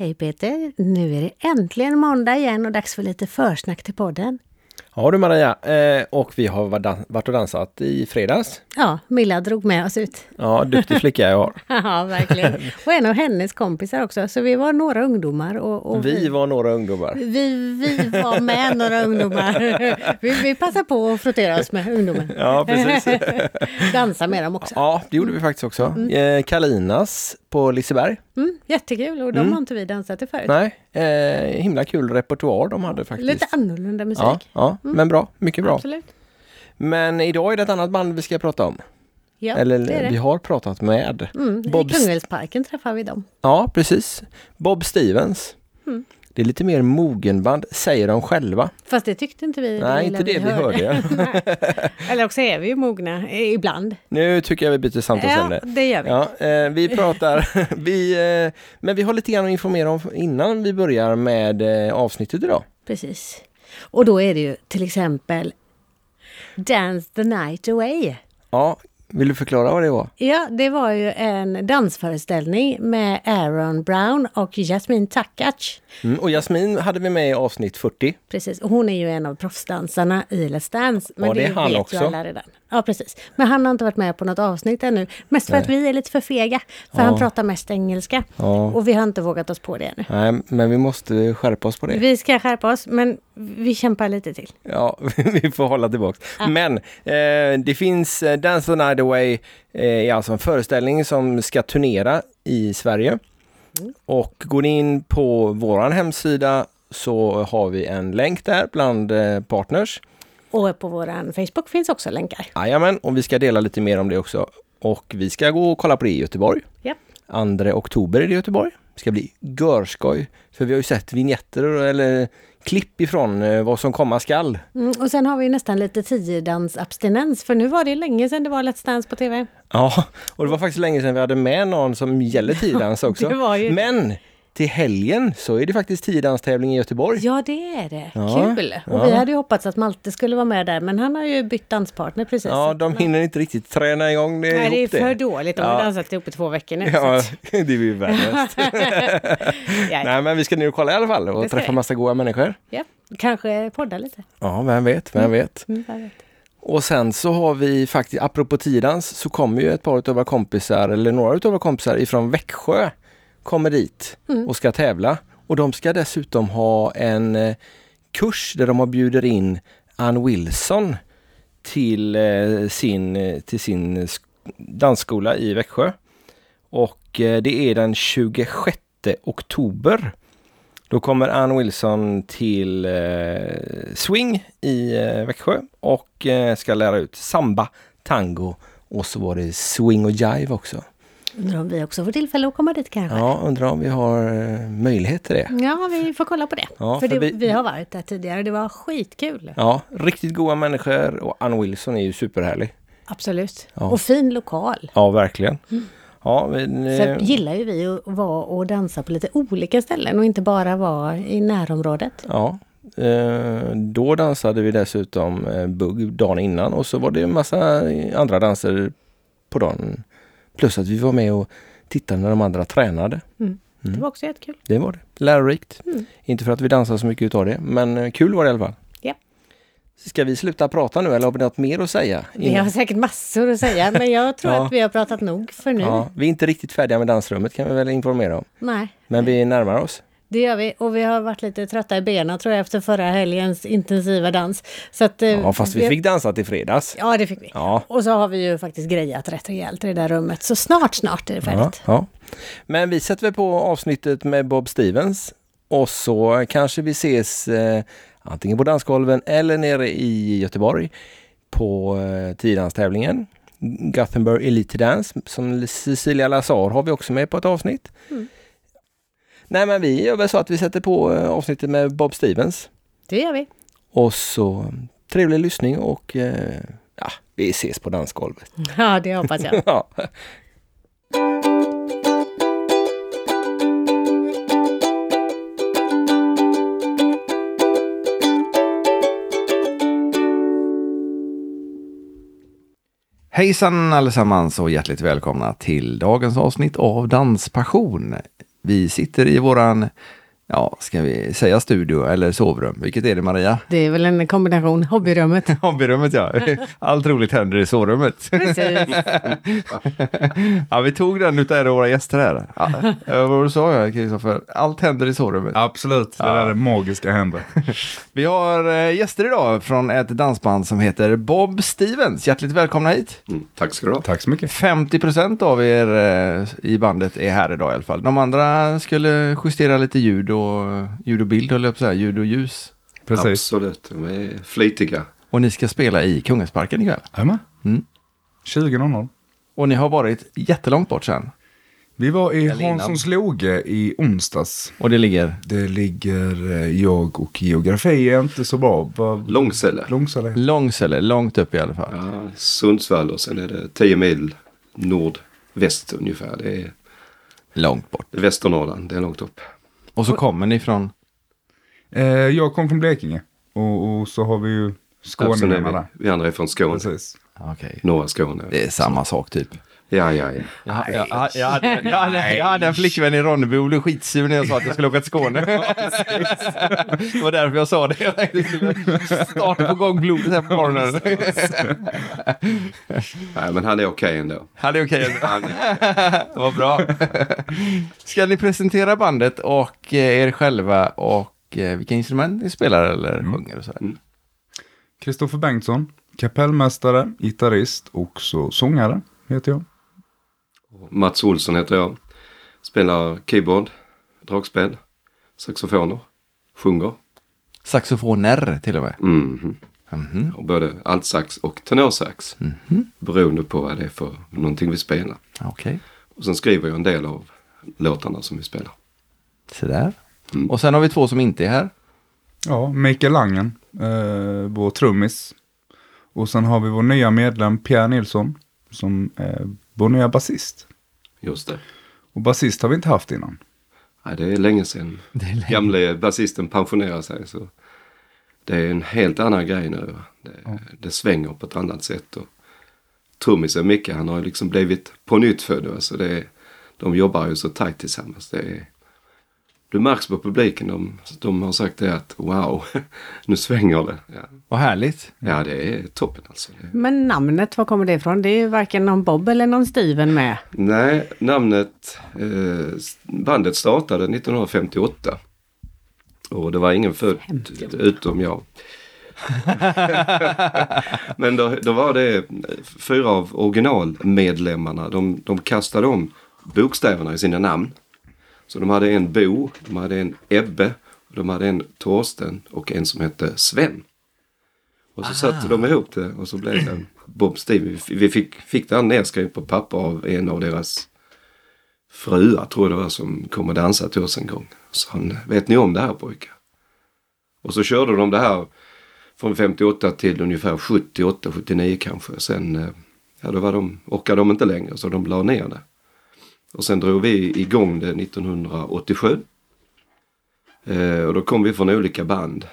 Hej Peter! Nu är det äntligen måndag igen och dags för lite försnack till podden. Ja du Maria, eh, och vi har varit och dansat i fredags. Ja, Milla drog med oss ut. Ja, duktig flicka jag har. ja, verkligen. Och en av hennes kompisar också, så vi var några ungdomar. Och, och vi, vi, var några ungdomar. Vi, vi var med några ungdomar. vi, vi passade på att frottera oss med ungdomar. Ja, precis. Dansa med dem också. Ja, det gjorde vi faktiskt också. Mm. Eh, Kalinas på Liseberg. Mm, jättekul och de mm. har inte vi dansat till förut. Nej, eh, himla kul repertoar de hade faktiskt. Lite annorlunda musik. Ja, ja mm. men bra, mycket bra. Absolut. Men idag är det ett annat band vi ska prata om. Ja, Eller det är det. vi har pratat med. Mm, Bob I Kungälvsparken träffar vi dem. Ja, precis. Bob Stevens. Mm. Det är lite mer mogenband, säger de själva. Fast det tyckte inte vi. Nej, inte det vi hörde. hörde. Eller också är vi ju mogna ibland. Nu tycker jag vi byter samtalsämne. Ja, det gör vi. Ja, eh, vi pratar, vi, eh, men vi har lite grann att informera om innan vi börjar med eh, avsnittet idag. Precis. Och då är det ju till exempel Dance the night away. Ja, vill du förklara vad det var? Ja, det var ju en dansföreställning med Aaron Brown och Jasmine Takac. Mm, och Jasmine hade vi med i avsnitt 40. Precis, och hon är ju en av proffsdansarna i Let's Dance. Men ja, det, det är han vet också. Ju alla redan. Ja, precis. Men han har inte varit med på något avsnitt ännu. Mest för Nej. att vi är lite för fega. För ja. han pratar mest engelska. Ja. Och vi har inte vågat oss på det ännu. Nej, men vi måste skärpa oss på det. Vi ska skärpa oss, men vi kämpar lite till. Ja, vi får hålla tillbaka. Ja. Men eh, det finns eh, Dance the Night Away, eh, är alltså en föreställning som ska turnera i Sverige. Mm. Och går in på våran hemsida så har vi en länk där bland eh, partners. Och på vår Facebook finns också länkar. Jajamän, och vi ska dela lite mer om det också. Och vi ska gå och kolla på det i Göteborg. Ja. 2 oktober är det i Göteborg. Det ska bli görskoj. För vi har ju sett vignetter eller klipp ifrån eh, vad som komma skall. Mm, och sen har vi nästan lite tiodansabstinens för nu var det länge sedan det var Let's Dance på TV. Ja, och det var faktiskt länge sedan vi hade med någon som gäller tiodans också. ju... Men till helgen så är det faktiskt tiodanstävling i Göteborg. Ja, det är det. Ja, Kul! Och ja. vi hade ju hoppats att Malte skulle vara med där, men han har ju bytt danspartner precis. Ja, de hinner inte riktigt träna igång det Nej, det är för det. dåligt. De har dansat ihop i två veckor nu. Ja, det är ju värdelöst. Nej, men vi ska nu kolla i alla fall och träffa massa goda människor. Ja, kanske podda lite. Ja, vem vet, vem mm. vet. Mm, vet. Och sen så har vi faktiskt, apropå tiodans, så kommer ju ett par av våra kompisar, eller några av våra kompisar ifrån Växjö kommer dit mm. och ska tävla. Och de ska dessutom ha en eh, kurs där de har bjuder in Ann Wilson till eh, sin, eh, till sin dansskola i Växjö. Och det är den 26 oktober. Då kommer Ann Wilson till Swing i Växjö och ska lära ut samba, tango och så var det swing och jive också. Undrar om vi också får tillfälle att komma dit kanske? Ja, undrar om vi har eh, möjlighet till det. Ja, vi får kolla på det. Ja, för, för det, vi, vi, har varit där tidigare det var skitkul. Ja, riktigt goda människor och Ann Wilson är ju superhärlig. Absolut. Ja. Och fin lokal. Ja, verkligen. Mm. Ja, men, Så gillar ju vi att vara och dansa på lite olika ställen och inte bara vara i närområdet. Ja, eh, då dansade vi dessutom eh, bugg dagen innan och så var det en massa andra danser på dagen Plus att vi var med och tittade när de andra tränade. Mm. Mm. Det var också jättekul. Det var det. Lärorikt. Mm. Inte för att vi dansade så mycket utav det, men eh, kul var det i alla fall. Ja. Ska vi sluta prata nu eller har vi något mer att säga? Vi har säkert massor att säga, men jag tror ja. att vi har pratat nog för nu. Ja, vi är inte riktigt färdiga med dansrummet kan vi väl informera om. Nej. Men vi närmar oss. Det gör vi och vi har varit lite trötta i benen tror jag efter förra helgens intensiva dans. Så att, eh, ja, fast vi, vi fick dansa till fredags. Ja, det fick vi. Ja. Och så har vi ju faktiskt grejat rätt rejält i det där rummet. Så snart, snart är det färdigt. Ja, ja. Men vi sätter väl på avsnittet med Bob Stevens och så kanske vi ses eh, antingen på dansgolven eller nere i Göteborg på eh, tiddanstävlingen. Gothenburg Elite Dance som Cecilia Lazar har vi också med på ett avsnitt. Mm. Nej men vi gör väl så att vi sätter på eh, avsnittet med Bob Stevens. Det gör vi. Och så trevlig lyssning och eh, ja, vi ses på dansgolvet. Ja, det hoppas jag. ja. Hejsan allesammans och hjärtligt välkomna till dagens avsnitt av Danspassion. Vi sitter i våran ja, ska vi säga studio eller sovrum? Vilket är det Maria? Det är väl en kombination, hobbyrummet. hobbyrummet ja, allt roligt händer i sovrummet. Precis. ja, vi tog den utav våra gäster här. Ja, vad sa jag Kristoffer? Allt händer i sovrummet. Absolut, det där är magiska händer. vi har eh, gäster idag från ett dansband som heter Bob Stevens. Hjärtligt välkomna hit. Mm, tack ska du ha. Tack så mycket. 50 procent av er eh, i bandet är här idag i alla fall. De andra skulle justera lite ljud och, ljud och bild, höll jag på att säga, ljud och ljus. Precis. Absolut, de är flitiga. Och ni ska spela i Kungasparken ikväll. Jajamän. Mm. 20.00. Och ni har varit jättelångt bort sen. Vi var i. Hanssons Loge i onsdags. Och det ligger? Det ligger eh, jag och geografi är inte så bra. Långsele. Långsele. Långsele, långt upp i alla fall. Ja, Sundsvall och sen är det 10 mil nordväst ungefär. Det är Långt bort. Västernorrland, det är långt upp. Och så kommer ni från... Eh, jag kom från Blekinge. Och, och så har vi ju skåningarna där. vi, vi andra är från Skåne, Precis. Okej. norra Skåne. Det är samma sak typ. Ja, ja, ja. Jag, jag, jag, jag, hade, jag, hade, jag hade en flickvän i Ronneby och blev skitsur när jag sa att jag skulle åka till Skåne. det var därför jag sa det. Jag tänkte starta på gång blodet här på morgonen. Nej, men han är okej ändå. Han är okej. Han, Vad bra. Ska ni presentera bandet och eh, er själva och eh, vilka instrument ni spelar eller sjunger och sådär? Kristoffer Bengtsson, kapellmästare, gitarrist och så sångare heter jag. Mats Olsson heter jag. Spelar keyboard, dragspel, saxofoner, sjunger. Saxofoner till och med. Mhm. Mhm. Och både altsax och tenorsax. Beroende på vad det är för någonting vi spelar. Okej, Och sen skriver jag en del av låtarna som vi spelar. sådär. Mm. Och sen har vi två som inte är här. Ja, Mikael Langen, eh, vår trummis. Och sen har vi vår nya medlem Pierre Nilsson som är vår nya basist. Just det. Och basist har vi inte haft innan. Nej, det är länge sedan gamle basisten pensionerade sig. Så det är en helt annan grej nu. Det, det svänger på ett annat sätt. Och trummisen Micke, han har liksom blivit på nytt född. Alltså det är, de jobbar ju så tajt tillsammans. Det är, du märks på publiken. De, de har sagt det att wow, nu svänger det. Ja, Vad härligt. ja det är toppen alltså. Det, Men namnet, var kommer det ifrån? Det är ju varken någon Bob eller någon Steven med. Nej, namnet, eh, bandet startade 1958. Och det var ingen född utom jag. Men då, då var det fyra av originalmedlemmarna. De, de kastade om bokstäverna i sina namn. Så de hade en Bo, de hade en Ebbe, de hade en Torsten och en som hette Sven. Och så satte de ihop det och så blev det Bob Steve. Vi- Vi fick, fick det här nedskrivet på papper av en av deras fruar tror jag det var som kom och dansade till oss en gång. Så han, vet ni om det här pojkar? Och så körde de det här från 58 till ungefär 78, 79 kanske. Sen, eh, ja då var de, orkade de inte längre så de la ner det. Och sen drog vi igång det 1987. Eh, och då kom vi från olika band.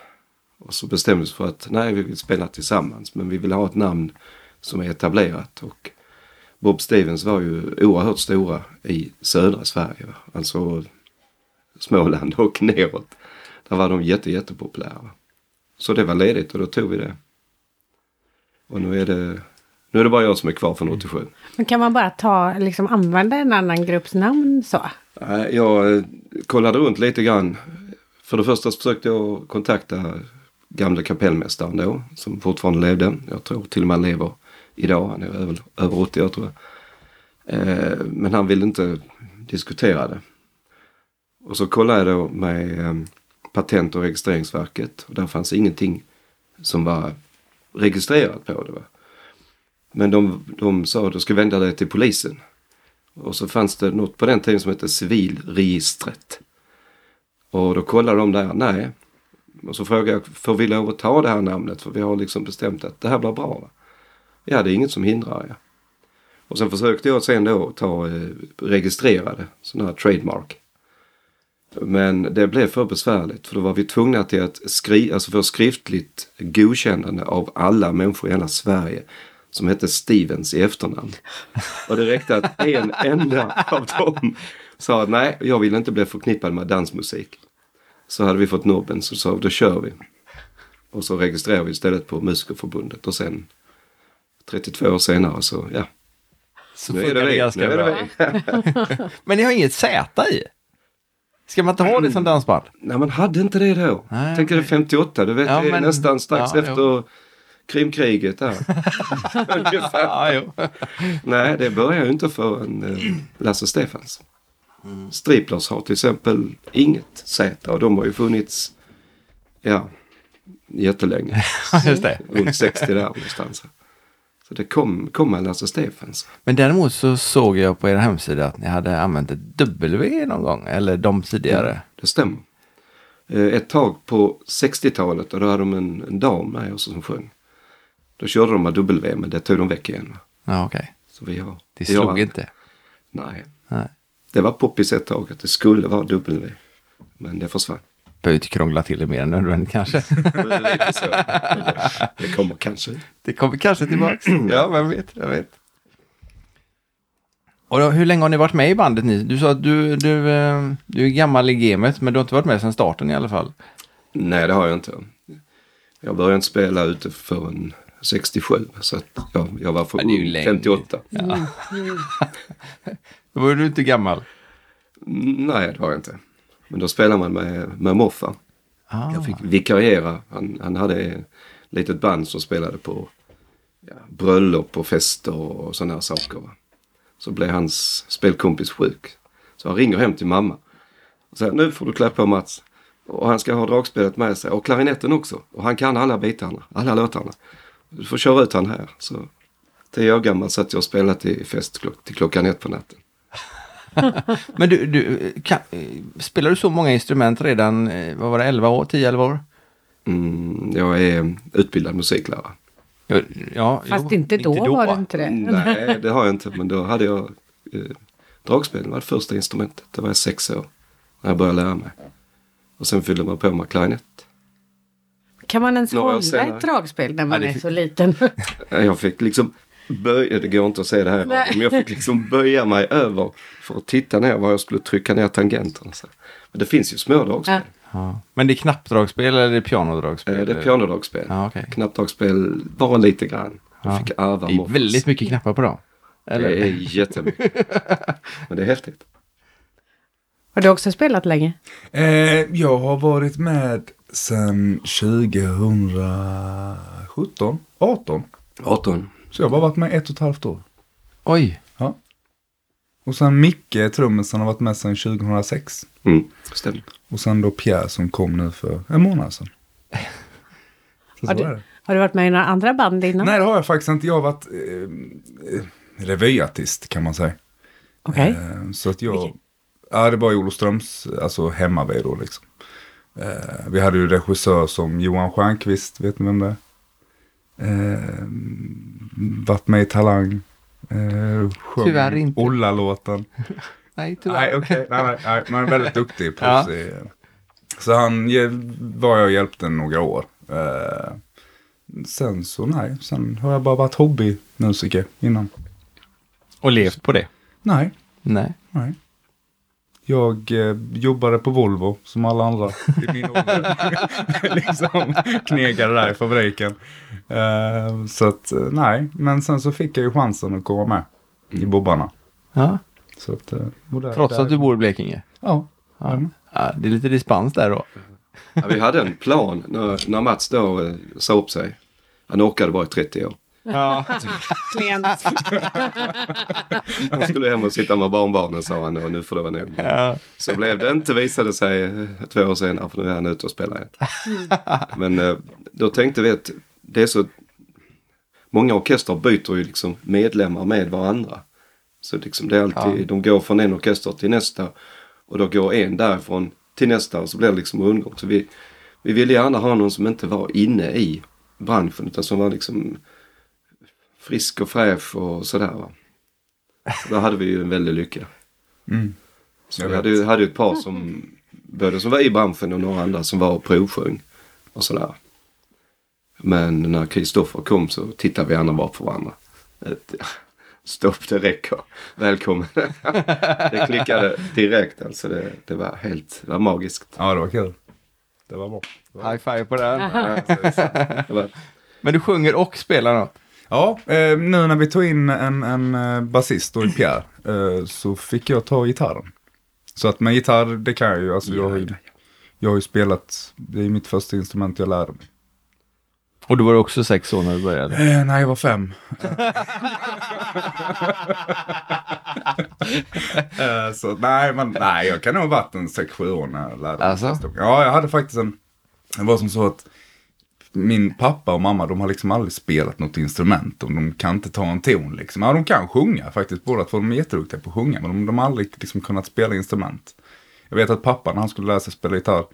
Och så bestämde vi oss för att nej, vi vill spela tillsammans men vi vill ha ett namn som är etablerat. Och Bob Stevens var ju oerhört stora i södra Sverige. Alltså Småland och neråt. Där var de jätte, jättepopulära. Så det var ledigt och då tog vi det. Och nu är det, nu är det bara jag som är kvar från 87. Men kan man bara ta, liksom använda en annan grupps namn så? Jag eh, kollade runt lite grann. För det första så försökte jag kontakta gamla kapellmästaren då, som fortfarande levde. Jag tror till och med han lever idag. Han är över, över 80 år tror jag. Eh, men han ville inte diskutera det. Och så kollade jag då med eh, Patent och registreringsverket. Och där fanns ingenting som var registrerat på det. Va? Men de, de sa att du ska vända dig till polisen. Och så fanns det något på den tiden som hette civilregistret. Och då kollade de där, nej. Och så frågade jag, får vi lov att ta det här namnet? För vi har liksom bestämt att det här blir bra. Va? Ja, det är inget som hindrar. Ja. Och sen försökte jag sen då ta eh, registrerade sådana här trademark. Men det blev för besvärligt för då var vi tvungna till att skri alltså få skriftligt godkännande av alla människor i hela Sverige som hette Stevens i efternamn. Och det räckte att en enda av dem sa nej, jag vill inte bli förknippad med dansmusik. Så hade vi fått nobben så sa vi, då kör vi. Och så registrerade vi istället på Musikerförbundet och sen 32 år senare så ja. Så Nu är det det ganska Nu det bra. vi. Men ni har inget Z i? Ska man inte ha det som dansband? Nej man hade inte det då. Nej, Tänk okej. 58, du vet Ja, det är men- nästan strax ja, efter Krimkriget där. Ja. Nej, det börjar ju inte förrän eh, Lasse Stefans. Striplers har till exempel inget Z och de har ju funnits ja, jättelänge. Just det. Runt 60 där någonstans. Så det kom, kom med Lasse Stefans. Men däremot så såg jag på er hemsida att ni hade använt ett W någon gång, eller de tidigare. Det stämmer. Eh, Ett tag på 60-talet och då hade de en, en dam med oss som sjöng. Då körde de med W men det tog de väck igen. Ja, okej. Så vi har, Det vi har- slog inte. Nej. Nej. Det var poppis ett tag att det skulle vara W. Men det försvann. Behöver inte krångla till det mer än nödvändigt kanske. Lite så. Det kommer kanske. Det kommer kanske tillbaks. ja, vem vet, vem vet. Och då, hur länge har ni varit med i bandet ni? Du sa att du, du, eh, du är gammal i gamet, men du har inte varit med sedan starten i alla fall. Nej, det har jag inte. Jag började inte spela ute förrän 67. Så att jag, jag var för ung, länge. 58. Då var du inte gammal. Nej, det har jag inte. Men då spelade man med, med Moffa. Ah. Jag fick vikariera. Han, han hade ett litet band som spelade på ja, bröllop och fester och sådana här saker. Va? Så blev hans spelkompis sjuk. Så han ringer hem till mamma. Och säger nu får du klä på Mats. Och han ska ha dragspelet med sig och klarinetten också. Och han kan alla bitarna, alla låtarna. Du får köra ut han här. Så tio år gammal satt jag och spelade till fest klock, till klockan ett på natten. Men du, du kan, eh, spelar du så många instrument redan, eh, vad var det, 11 år, 10-11 år? Mm, jag är utbildad musiklärare. Ja, ja, Fast jo, inte då, var det inte det. Nej, det har jag inte. Men då hade jag eh, dragspel var det första instrumentet. Då var jag sex år när jag började lära mig. Och sen fyllde man på med klarinett. Kan man ens Några hålla ett dragspel när man det är fick- så liten? Jag fick liksom böja, det går inte att se det här, Nej. men jag fick liksom böja mig över för att titta ner var jag skulle trycka ner tangenterna. Så. Men det finns ju små dragspel. Ja. Men det är knappdragspel eller är det pianodragspel? Eh, Det är pianodragspel. Ja, okej. Knappdragspel bara lite grann. Jag Ja. fick ärva Det är väldigt mycket knappar på dem. Eller? Det är jättemycket. Men det är häftigt. Har du också spelat länge? Eh, jag har varit med sedan 2017, 18. 18. Så jag har bara varit med ett och ett halvt år. Oj, Ja. Och sen Micke, trummisen, har varit med sedan 2006. Mm, stämmer. Och sen då Pierre som kom nu för en månad sedan. Så, så Har du- är det. Har du varit med i några andra band innan? Nej, det har jag faktiskt inte. Jag har varit eh, eh, revyartist kan man säga. Okej. Eh, så att jag... Vilken? Ja, det var i Olofströms, alltså hemmavid då liksom. Eh, vi hade ju regissör som Johan Stjernqvist, vet ni vem det är? Eh, varit med i Talang. Eh, sjöng Tyvärr inte. Olla-låten. nej tyvärr. Nej, okej. Nej, nej, nej, men väldigt duktig. Ja. proffsig. Så han var jag och hjälpte några år. Eh, sen så nej, sen har jag bara varit hobbymusiker innan. Och levt på det? Nej, Nej. nej. Jag eh, jobbade på Volvo som alla andra i min ålder. liksom knegade där i fabriken. Eh, så att eh, nej, men sen så fick jag ju chansen att komma med i Bobbarna. Ja. Så att, eh, där- Trots där- att du bor i Blekinge? Ja. Ja. ja. Det är lite dispens där då. Ja, vi hade en plan när, när Mats då eh, sa upp sig. Han orkade bara i 30 år. Ja. Klent. Han skulle hem och sitta med barnbarnen sa han och nu får det vara nog. ja. Så blev det inte visade sig eh, två år senare för nu är han ute och spelar igen. Men eh, då tänkte vi att det är så Många orkestrar byter ju liksom medlemmar med varandra. Så liksom det är alltid, de går från en orkester till nästa och då går en därifrån till nästa och så blir det liksom rundgång. Så vi, vi ville gärna ha någon som inte var inne i branschen utan som var liksom frisk och fräsch och sådär. Va? Så då hade vi ju en väldig lycka. Mm. Så Jag vi hade, ju- hade ju ett par som både som var i branschen och några andra som var och provsjöng och sådär. Men när Kristoffer kom så tittade vi andra bara på varandra. Ett, Stopp, det räcker. Välkommen. det klickade direkt alltså. Det, det var helt, det var magiskt. Ja, det var kul. Det var bra. High five på den. Det var, Men du sjunger och spelar något? Ja, eh, nu när vi tog in en, en eh, basist i Pierre eh, så fick jag ta gitarren. Så att med gitarr, det kan jag ju. Alltså, jag, har ju jag har ju spelat, det är mitt första instrument jag lärde mig. Och du var också sex år när du började? Eh, nej, jag var fem. eh, så nej, men, nej, jag kan nog ha varit en sex, sju år när jag lärde mig. Alltså? Ja, jag hade faktiskt en, det var som så att min pappa och mamma, de har liksom aldrig spelat något instrument. Och de kan inte ta en ton liksom. Ja, de kan sjunga faktiskt, båda två. De är jätteduktiga på att sjunga, men de, de har aldrig liksom kunnat spela instrument. Jag vet att pappa, när han skulle lära sig spela gitarr,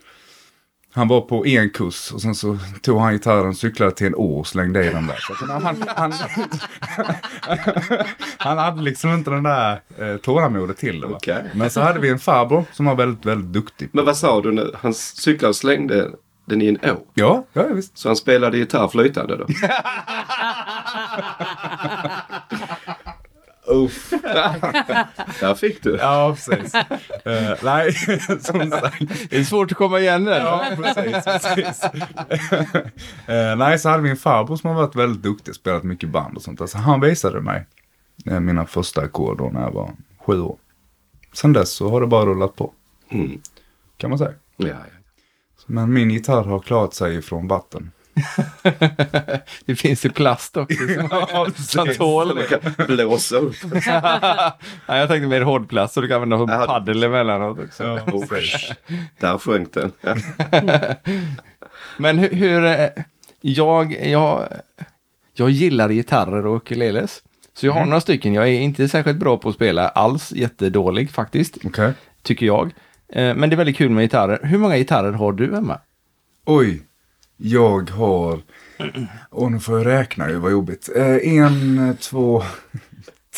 han var på en kurs och sen så tog han gitarren, cyklade till en å och slängde i den där. Så han, han, han, han hade liksom inte den där eh, tålamodet till det. Okej. Men så hade vi en farbror som var väldigt, väldigt duktig. men vad sa du nu? Han cyklade och slängde den i en å. Ja, ja visst. Så han spelade gitarr flytande då? Uff. Där fick du. Ja, precis. Eh, nej, som sagt. Det är svårt att komma igen där. Ja, precis. precis. Eh, nej, så hade vi en farbror som har varit väldigt duktig, spelat mycket band och sånt. Alltså, han visade mig eh, mina första ackord då när jag var sju år. Sen dess så har det bara rullat på, Mm. kan man säga. Ja, ja. Men min gitarr har klarat sig från vatten. Det finns ju plast också som, som tål det. blåsa upp. ja, jag tänkte mer hårdplast så du kan använda som Ja. paddel emellanåt också. Oh, där sjönk den. Ja. Men hur, hur eh, jag, jag, jag gillar gitarrer och ukuleles. Så jag har några stycken. Jag är inte särskilt bra på att spela alls. Jättedålig faktiskt, Okej. tycker jag. Eh, Men det är väldigt kul med gitarrer. Hur många gitarrer har du hemma? Oj, jag har... Och nu får jag räkna ju, vad jobbigt. Eh, en, två,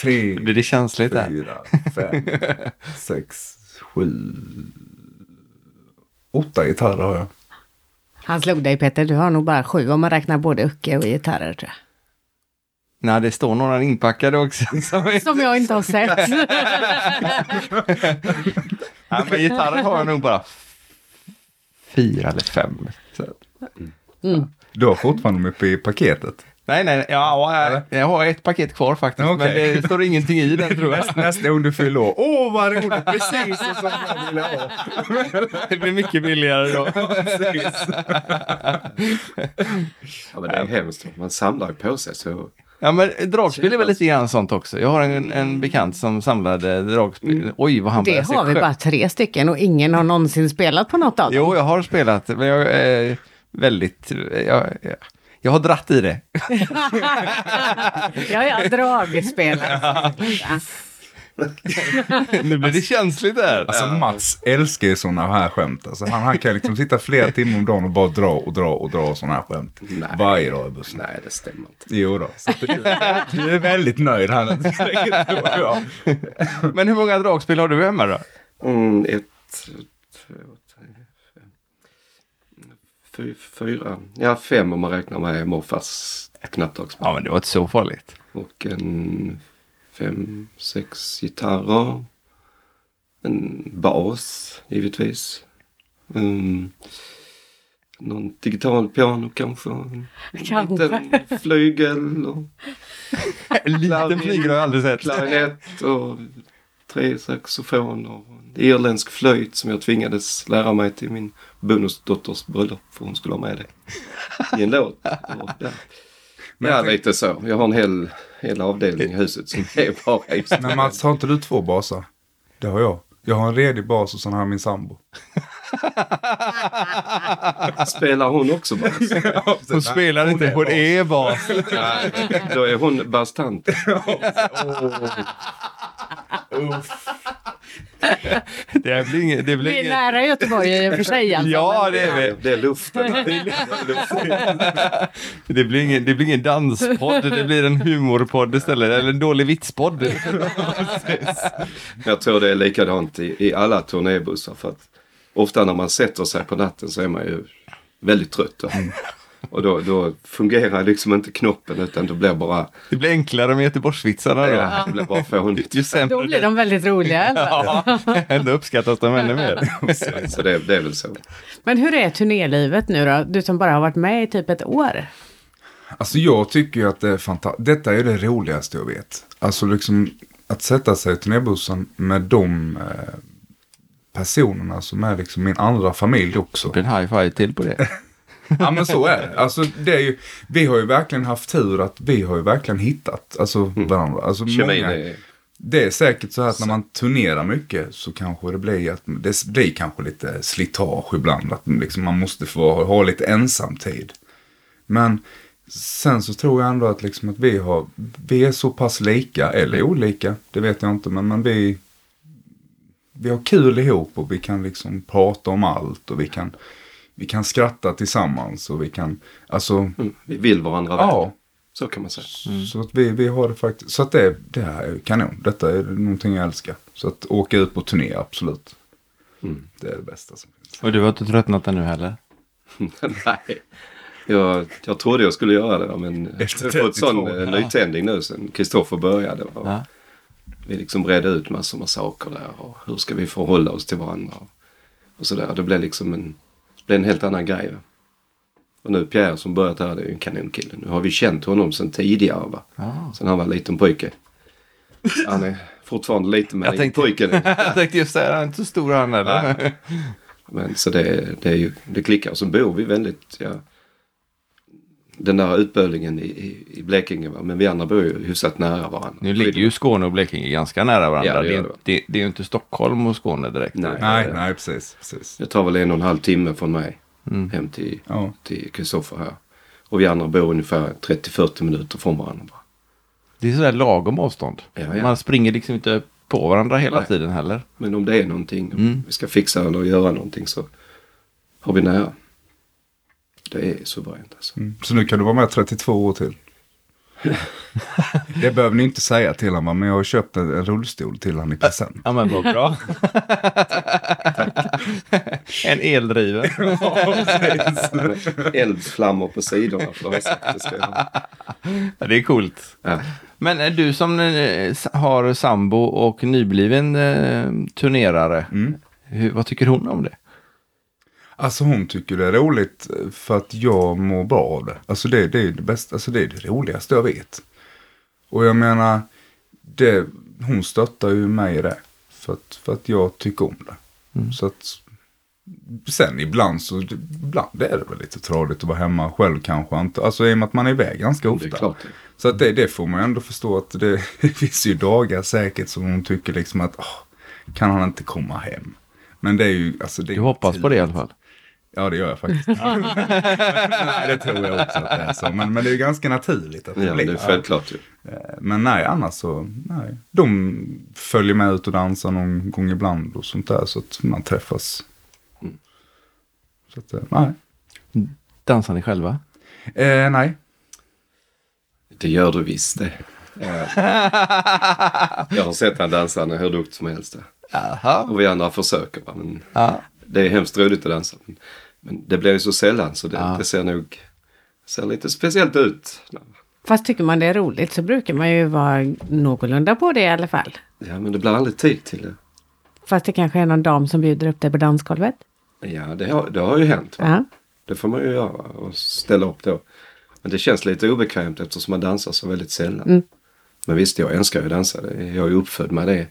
tre, Blir det känsligt där? fyra, fem, sex, sju, åtta gitarrer har jag. Han slog dig Peter, du har nog bara sju om man räknar både ucke och gitarrer tror jag. Nej, det står några inpackade också. Som. Som jag inte har sett. ja, men gitarrer har jag nog bara fyra eller fem. Så. Du har fortfarande dem uppe i paketet. Nej, nej, ja, jag, har ett paket kvar faktiskt. Okej. Men det står ingenting i den tror jag. Nästa gång du fyller år. Åh, vad roligt! Precis så som jag ville ha. Det blir mycket billigare då. Ja, men det är hemskt. Man samlar ju på sig så. Ja, men dragspel är väl lite grann sånt också. Jag har en, en bekant som samlade dragspel. Oj, vad han Det har vi skö- bara tre stycken och ingen har någonsin spelat på något av dem. Jo, jag har spelat, men jag är väldigt... Jag, jag, jag har dratt i det. Ja, ja, dragspelare. nu blir det känsligt där. Alltså Mats älskar ju sådana här skämt. Alltså, han, han kan liksom sitta flera timmar om dagen och bara dra och dra och dra sådana här skämt. Nej. Varje dag i bussen. Nej, det stämmer inte. Jo då. Så du, du är väldigt nöjd här. Men hur många dragspel har du hemma då? Mm, ett, två, tre, fem, fy- fyra. Ja, fem om man räknar med morfars knappdragsspel. Ja, men det var inte så farligt. Och en fem, sex gitarrer. En bas, givetvis. Mm, någon digital piano kanske. En Kanske. liten flygel och En liten flygel har jag aldrig sett. klarinett och tre saxofoner. och En irländsk flöjt som jag tvingades lära mig till min bonusdotters bröllop för hon skulle ha med det i en låt. Och, ja. Ja, lite så. Jag har en hel, hel avdelning i huset som är bara just Men Mats, har inte du två basar? Det har jag. Jag har en redig bas och sen har jag min sambo. Spelar hon också bas? Hon spelar inte en E-bas. Nej, då är hon bastant. Det blir ingen... Det blir Vi är ingen... nära Göteborg i och för sig. Alltså. Ja, det är vi. Det är luften. Det blir, ingen, det blir ingen danspodd, det blir en humorpodd istället. Eller en dålig vitspodd. Jag tror det är likadant i, i alla turnébussar. För att ofta när man sätter sig på natten så är man ju väldigt trött. Och då, då fungerar liksom inte knoppen utan det blir bara, Det blir enklare med Göteborgsvitsarna då. ja, det blir bara fånigt. Då blir de väldigt roliga. Ja, ändå uppskattas de ännu mer. Så det, det är väl så. Men hur är turnélivet nu då? Du som bara har varit med i typ ett år. Alltså jag tycker ju att det är fantastiskt. Detta är det roligaste jag vet. Alltså liksom att sätta sig i turnébussen med de eh, personerna som är liksom min andra familj också. Det blir en high five till på det. Ja men så är det. Alltså, det är ju, vi har ju verkligen haft tur att vi har ju verkligen hittat alltså, varandra. Alltså, många, det är säkert så här att när man turnerar mycket så kanske det blir att det blir kanske lite slitage ibland. Att liksom man måste få ha lite ensamtid. Men sen så tror jag ändå att, liksom att vi, har, vi är så pass lika, eller olika, det vet jag inte. Men, men vi, vi har kul ihop och vi kan liksom prata om allt och vi kan, vi kan skratta tillsammans och vi kan, alltså, mm, vi vill varandra väl. ja. Så kan man säga. Så att vi, vi har det faktiskt, så att det, det här är kanon. Detta är någonting jag älskar. Så att åka ut på turné, absolut. Mm. Det är det bästa som finns. Och du har inte tröttnat ännu heller? Nej. Jag, jag trodde jag skulle göra det men Efter jag har fått 32, sån eh, nytändning nu sen Kristoffer började. Och Ja. Vi liksom redde ut massor med saker där och hur ska vi förhålla oss till varandra. Och, och sådär. Det blev liksom en, det blev en helt annan grej. Va? Och nu Pierre som börjat här det är ju en kanonkille. Nu har vi känt honom sedan tidigare. Va? Ja. Sen han var en liten pojke. Han är fortfarande liten men Jag tänkte-. Jag tänkte just säga, han är inte så stor han eller? Men så det, det är ju, det klickar. Och så bor vi väldigt, ja, den där utböljningen i, i, i Blekinge va. Men vi andra bor ju hyfsat nära varandra. Nu ligger ju Skåne och Blekinge ganska nära varandra. Ja, det det, är, det. det, det är ju inte Stockholm och Skåne direkt. Nej. Nej, nej, precis. precis. Det tar väl en och en halv timme från mig Mm. hem till, Ja. till Kristoffer här. Och vi andra bor ungefär 30-40 minuter från varandra. Bara. Det är sådär lagom avstånd. Ja, ja. Man springer liksom inte på varandra hela Nej. tiden heller. Men om det är någonting, om Mm. vi ska fixa eller göra någonting så har vi nära. Det är suveränt alltså. Mm. Så nu kan du vara med 32 år till. det behöver ni inte säga till honom, men jag har köpt en, rullstol till honom i present. Ja men vad bra. en eldriven. Eldflammor på sidorna. Ja, det är coolt. Ja. Men du som eh, har sambo och nybliven eh, turnerare, Mm. hur, vad tycker hon om det? Alltså hon tycker det är roligt för att jag mår bra av det. Alltså det, det är det bästa, alltså det är det roligaste jag vet. Och jag menar, det, hon stöttar ju mig i det. För att, för att jag tycker om det. Så att, sen ibland så, ibland är det väl lite tradigt att vara hemma själv kanske inte. Alltså i och med att man är iväg ganska ofta. Så att det, det får man ändå förstå att det, det finns ju dagar säkert som hon tycker liksom att åh, kan han inte komma hem? Men det är ju, alltså det Du hoppas på det i alla fall. Ja, det gör jag faktiskt. nej, det tror jag också att det är så. Men, men det är ju ganska naturligt att det Ja, blir. det är självklart ju. Eh, Men nej, annars så, nej. De följer med ut och dansar någon gång ibland och sånt där. Så att man träffas. Mm. Så att, eh, nej. Dansar ni själva? Eh, nej. Det gör du visst det. Ja. Jag har sett han dansa hur duktig som helst. Jaha. Och vi andra försöker. Men Ja. det är hemskt roligt att dansa. Men, det blir ju så sällan så det, Ja. det ser nog ser lite speciellt ut. Fast tycker man det är roligt så brukar man ju vara någorlunda på det i alla fall. Ja men det blir aldrig tid till det. Fast det kanske är någon dam som bjuder upp dig på dansgolvet. Ja det har, det har ju hänt. Va? Ja. Det får man ju göra och ställa upp då. Men det känns lite obekvämt eftersom man dansar så väldigt sällan. Mm. Men visst, jag älskar ju att dansa. Jag är ju uppfödd med det.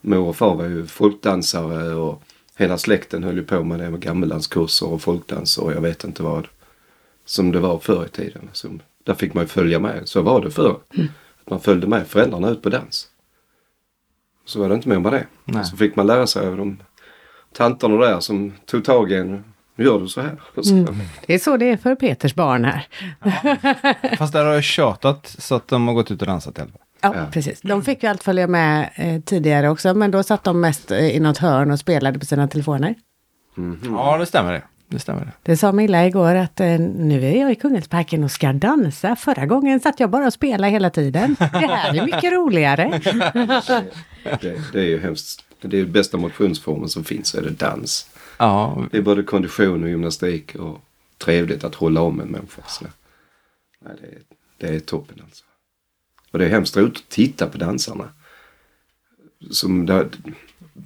Mor och far var ju folkdansare och hela släkten höll ju på med det med gammeldanskurser och folkdans och jag vet inte vad. Som det var förr i tiden. Som, där fick man ju följa med. Så var det förr. Att man följde med föräldrarna ut på dans. Så var det inte mer med det. Nej. Så fick man lära sig av de tanterna där som tog tag i en. Nu gör du så här. Så, Det är så det är för Peters barn här. Fast där har jag tjatat så att de har gått ut och dansat i alla fall. Ja, Ja. precis. De fick ju allt följa med eh, tidigare också, men då satt de mest eh, i något hörn och spelade på sina telefoner. Mhm. Ja, det stämmer det. Det stämmer det. Det sa Milla igår att eh, nu är jag i Kungälvsparken och ska dansa. Förra gången satt jag bara och spelade hela tiden. Det här är mycket roligare. Det, det är ju hemskt. Det är ju bästa motionsformen som finns, är det dans. Ja, Det är både kondition och gymnastik och trevligt att hålla om en människa. Så, nej, det, är, det är toppen alltså. Och det är hemskt roligt att titta på dansarna. Som där,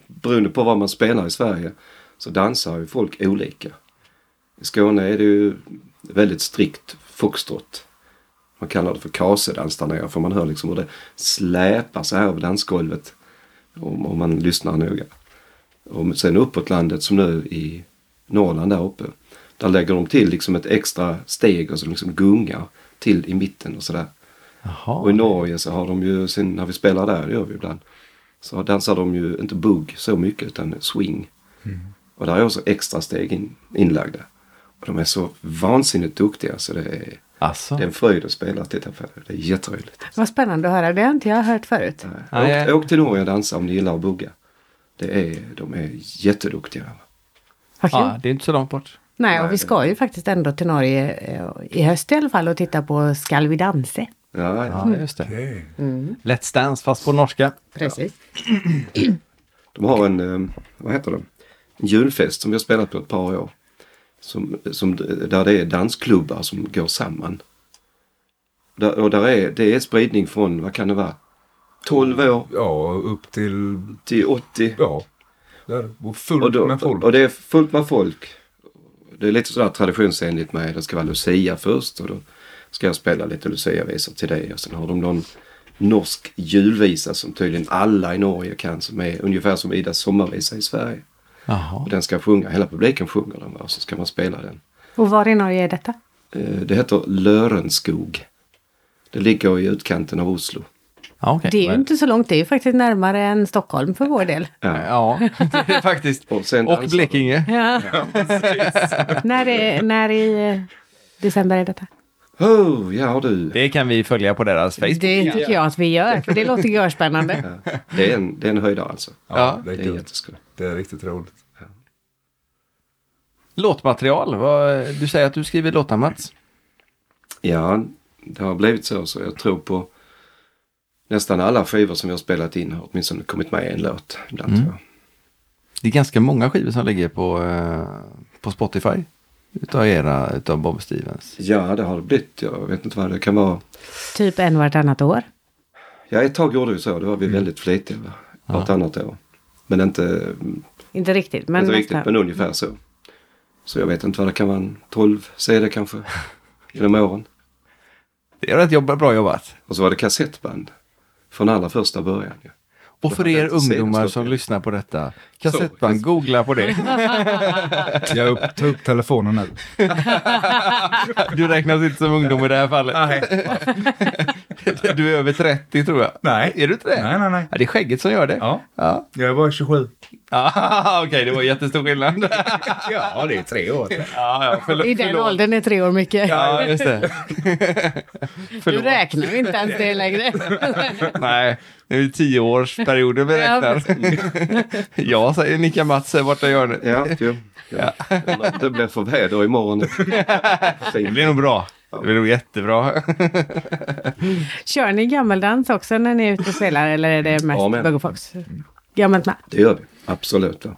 beroende på vad man spelar i Sverige så dansar ju folk olika. I Skåne är det ju väldigt strikt foxtrot. Man kallar det för kasedans där nere för man hör liksom hur det släpar sig här över dansgolvet. Om, om man lyssnar noga. Och sen uppåt landet som nu i Norrland där uppe. Där lägger de till liksom ett extra steg och så liksom gungar till i mitten och sådär. Jaha. Och i Norge så har de ju, sen när vi spelar där, det gör vi ibland. Så dansar de ju inte bugg så mycket utan swing. Och där är också extra steg in, inlagda. Och de är så vansinnigt duktiga så det är, Alltså. det är en fröjd att spela och titta på. Det är jätteroligt. Vad spännande att höra. Det har inte jag hört förut. Nej. Åk, åk till Norge och dansa om ni gillar att bugga. Det är, de är jätteduktiga. Kul. Ja, det är inte så långt bort. Nej, och Nej, vi ska ju faktiskt ändå till Norge eh, i höst i alla fall och titta på Skall vi danse? Ja, ja. Ja, just det. Okej. Let's Dance fast på norska. Precis. De har en, eh, vad heter det? En julfest som vi har spelat på ett par år. Som, som, där det är dansklubbar som går samman. Där, och där är, det är spridning från, vad kan det vara? 12 år Ja, upp till, till 80. ja. Där, och fullt Och, då, med folk. och det är fullt med folk. Det är lite sådär traditionsenligt med det ska vara Lucia först och då ska jag spela lite Lucia-visor till dig. Och sen har de någon norsk julvisa som tydligen alla i Norge kan som är ungefär som Idas sommarvisa i Sverige. Jaha. Och den ska sjunga, hela publiken sjunger den va? och så ska man spela den. Och var i Norge är detta? Eh, Det heter Lörenskog. Det ligger i utkanten av Oslo. Ja, okej. Det är ju Men- inte så långt. Det är ju faktiskt närmare än Stockholm för vår del. Ja, det är faktiskt. Och, sen Och de. Blekinge. Ja. när, är, när i eh, december är detta? Oh, ja du. Det kan vi följa på deras Facebook. Det tycker jag att vi gör, för det låter görspännande. Det är en, det är en höjdare alltså. Ja, det är Det är jätteskoj. Det är riktigt roligt. Låtmaterial. Vad, du säger att du skriver låtar Mats. Ja, det har blivit så. Så jag tror på nästan alla skivor som vi har spelat in har åtminstone kommit med en låt. Ibland, Mm. tror jag. Det är ganska många skivor som ligger på, eh, på Spotify. Utav era, utav Bob Stevens. Ja, det har det blivit. Jag vet inte vad det kan vara. Typ en vartannat år. Ja, ett tag gjorde vi så. Då var vi Mm. väldigt flitiga. va? Vartannat år. Men inte, Inte riktigt, men inte riktigt, men ungefär så. Så jag vet inte vad det kan vara. En 12 CD kanske. Genom åren. Det är rätt jobba, bra jobbat. Och så var det kassettband. Från allra första början. Ja. Och för er ungdomar som det. lyssnar på detta. Kassettband, googla på det. Jag upp, tar upp telefonen nu. Du räknas inte som ungdom i det här fallet. Du är över 30 tror jag. Nej. Är du inte det? Nej, nej, nej. Ja, det är skägget som gör det. Ja, Ja. jag är bara 27. Ah, Okej, det var jättestor skillnad. Ja, det är tre år. Ja, ja, förlåt. I den förlåt. åldern är tre år mycket. Ja, just det. Du räknar inte ens det längre. Nej, det är tioårsperioder vi Ja, räknar. Ja, säger Nicka Mats här borta i hörnet. Ja, jo. Ja. Det blir för väder imorgon. Det blir nog bra. Det blir nog jättebra. Kör ni gammeldans också när ni är ute och spelar eller är det mest Ja, fox? Gammalt med. Det gör vi, absolut. Va?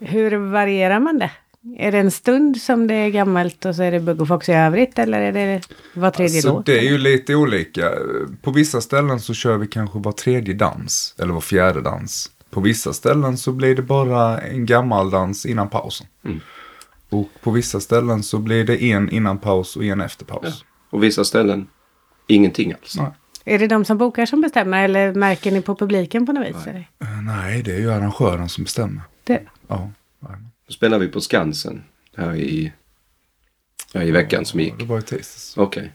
Hur varierar man det? Är det en stund som det är gammalt och så är det fox i övrigt eller är det var tredje Så låt? det är ju lite olika. På vissa ställen så kör vi kanske var tredje dans. Eller var fjärde dans. På vissa ställen så blir det bara en gammal dans innan pausen. Mm. Och på vissa ställen så blir det en innan paus och en efter paus. Och vissa ställen ingenting alls. Nej. Är det de som bokar som bestämmer eller märker ni på publiken på något vis? Eller? Eh, Nej, det är ju arrangören som bestämmer. Det, Ja. nej. Då spelar vi på Skansen här i, ja, i veckan som gick. Det var i tisdags. Okej.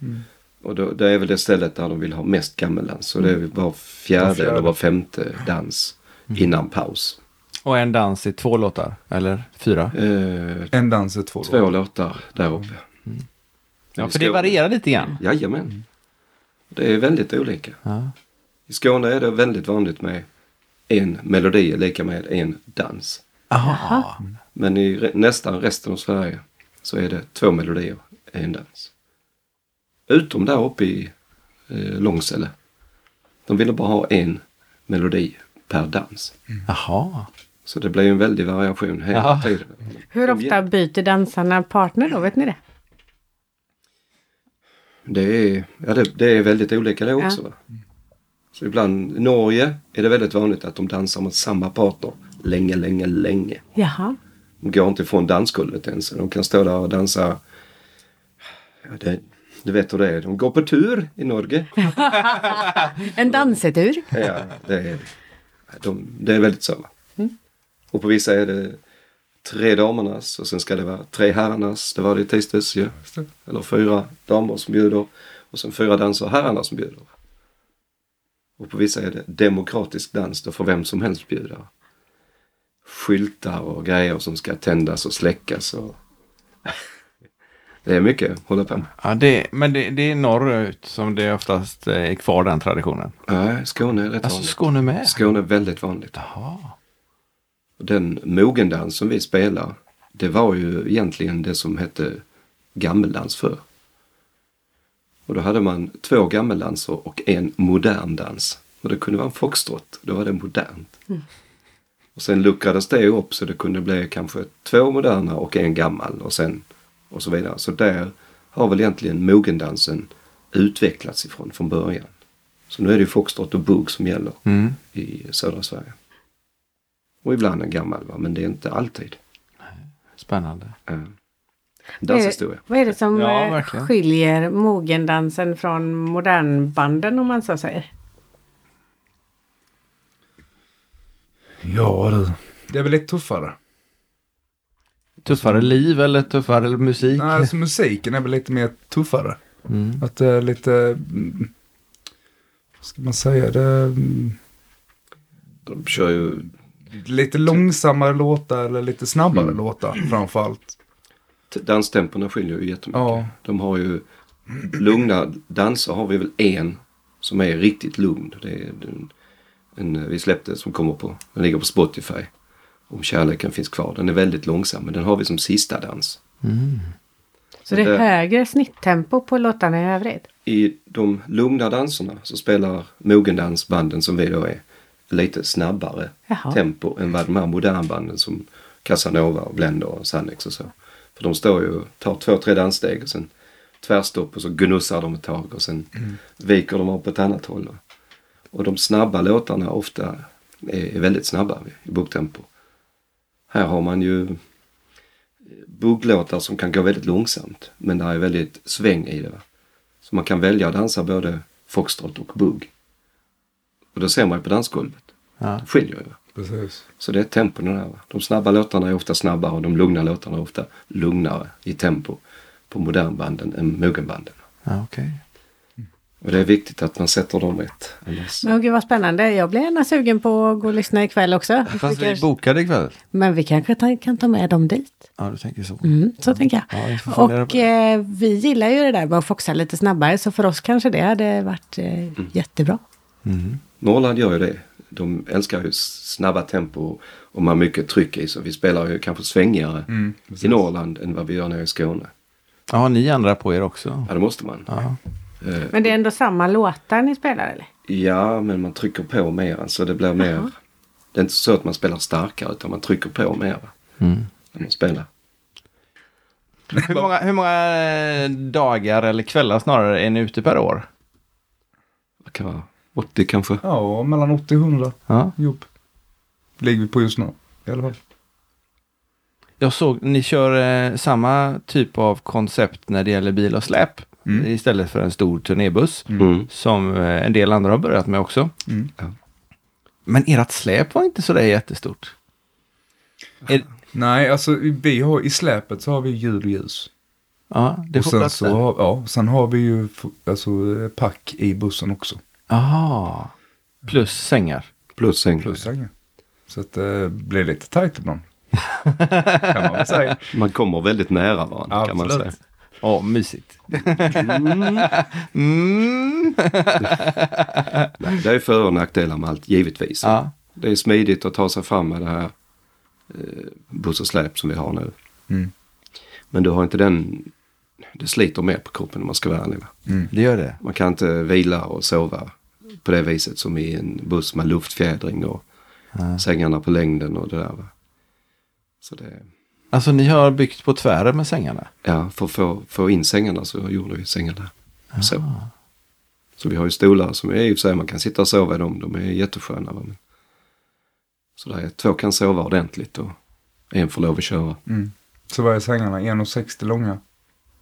Och då, det är väl det stället där de vill ha mest gammeldans. Så det är var fjärde, Var fjärde. eller var femte dans innan paus. Och en dans i två låtar, eller fyra? Eh, En dans är två, två låtar där uppe. Ja, för det varierar lite grann. Jajamän. Det är väldigt olika. Ja. I Skåne är det väldigt vanligt med en melodi lika med en dans. Aha. Men i re- nästan resten av Sverige så är det två melodier, en dans. Utom där uppe i eh, Långsele. De ville bara ha en melodi per dans. Jaha. Så det blir ju en väldig variation hela Jaha. tiden. hur ofta byter dansarna partner då? Vet ni det? Det är, ja, det, det är väldigt olika det också. Va? Så ibland, i Norge är det väldigt vanligt att de dansar med samma partner länge, länge, länge. Jaha. De går inte ifrån dansgolvet ens. De kan stå där och dansa. Ja, det, du vet hur det är. De går på tur i Norge. En dansetur. Ja, det, är, de, det är väldigt så. Och på vissa är det tre damernas och sen ska det vara tre herrarnas. Det var det i tisdags ju. Eller fyra damer som bjuder. Och sen fyra dansare herrarna som bjuder. Och på vissa är det demokratisk dans. Då får vem som helst bjuda. Skyltar och grejer som ska tändas och släckas. Och... Det är mycket att hålla på med. Ja, det, men det, det är norrut som det oftast är kvar den traditionen. Nej, Skåne är rätt Alltså vanligt. Skåne med? Skåne är väldigt vanligt. Jaha. Den mogendans som vi spelar, det var ju egentligen det som hette gammeldans förr. Och då hade man två gammeldanser och en modern dans. Och det kunde vara en foxtrot, då var det modernt. Och sen luckrades det upp så det kunde bli kanske två moderna och en gammal och sen och så vidare. Så där har väl egentligen mogendansen utvecklats ifrån från början. Så nu är det ju foxtrot och bugg som gäller Mm. i södra Sverige. Och ibland en gammal va, men det är inte alltid. Spännande. Eh, Danshistoria. Vad är det som Ja, eh, skiljer mogendansen från modernbanden om man så säger? Ja du. Det är väl lite tuffare. Tuffare liv eller tuffare musik? Nej, alltså musiken är väl lite mer tuffare. Mm. Att det är lite... mm, Vad ska man säga? Det De kör ju lite långsammare låtar eller lite snabbare Mm. låtar framförallt. danstempona skiljer ju jättemycket. Ja. De har ju lugna danser har vi väl en som är riktigt lugn. Det är en, en vi släppte som kommer på, den ligger på Spotify. Om kärleken finns kvar. Den är väldigt långsam men den har vi som sista dans. Så det är Det- högre snitttempo på låtarna i övrigt? I de lugna danserna så spelar mogendansbanden som vi då är lite snabbare Jaha. tempo än vad de här modernbanden som Casanova och Blender och Sannex och så. För de står ju och tar två, tre danssteg och sen tvärstopp och så gnussar de ett tag och sen viker de av på ett annat håll. Och de snabba låtarna ofta är, är väldigt snabba i buggtempo. Här har man ju bugglåtar som kan gå väldigt långsamt men det är väldigt sväng i det. Va? Så man kan välja att dansa både foxtrot och bugg. Och då ser man ju på dansgolvet. Ja. Det skiljer ju. Precis. Så det är tempon där. Va? De snabba låtarna är ofta snabbare och de lugna låtarna är ofta lugnare i tempo på modernbanden än mogenbanden. Ja, okej. Och det är viktigt att man sätter dem rätt. Annars... Men gud vad spännande. Jag blir gärna sugen på att gå och lyssna ikväll också. Fast Vi vi kanske- bokade ikväll. Men vi kanske ta, kan ta med dem dit. Ja, du tänker så. Mm, så tänker jag. Ja, vi fundera och eh, vi gillar ju det där med att foxa lite snabbare. Så för oss kanske det hade varit eh, jättebra. Mm. Norrland gör ju det. De älskar ju snabba tempo och man har mycket tryck i. Så vi spelar ju kanske svängigare Mm, i Norrland än vad vi gör nere i Skåne. Ja, ni ändrar på er också. Ja, det måste man. Ja. Eh, Men det är ändå samma låtar ni spelar eller? Ja, men man trycker på mer. Så det blir mer... Jaha. Det är inte så att man spelar starkare utan man trycker på mer? Mm. när man spelar. Hur, många, hur många eh, dagar eller kvällar snarare är ni ute per år? Det kan vara 80 kanske. Ja, mellan 80 och 100 Ja. jobb. Ligger vi på just nu. I alla fall. Jag såg, ni kör eh, samma typ av koncept när det gäller bil och släp. Mm. Istället för en stor turnébuss. Mm. Som eh, en del andra har börjat med också. Mm. Men ert släp var inte så där jättestort. Är, Nej, alltså vi har, i släpet så har vi ljud och ljus. ja, det och får sen plats så har, ja, sen har vi ju alltså, eh, pack i bussen också. Aha. Plus sängar. Plus säng. Plus sängar. Så att det blir lite tajt ibland. kan man väl säga. Man kommer väldigt nära varandra kan man säga. Absolut. Ja, mysigt. Mm. Nej, det är för och nackdelar med allt givetvis. Ja. Det är smidigt att ta sig fram med det här eh, buss och släp som vi har nu. Mm. Men du har inte den, det sliter mer på kroppen om man ska vara ärlig. va? Det gör det. Man kan inte vila och sova på det viset som i en buss med luftfjädring och Ja. sängarna på längden och det där. Va? Så det, Alltså ni har byggt på tvären med sängarna? ja, för att få, få in sängarna så gjorde vi sängar där. Så. så vi har ju stolar som är i och för sig man kan sitta och sova i dem. De är jättesköna. Va? Men, så där är, två kan sova ordentligt och en får lov att köra. Mm. Så vad är sängarna? 1,60 långa?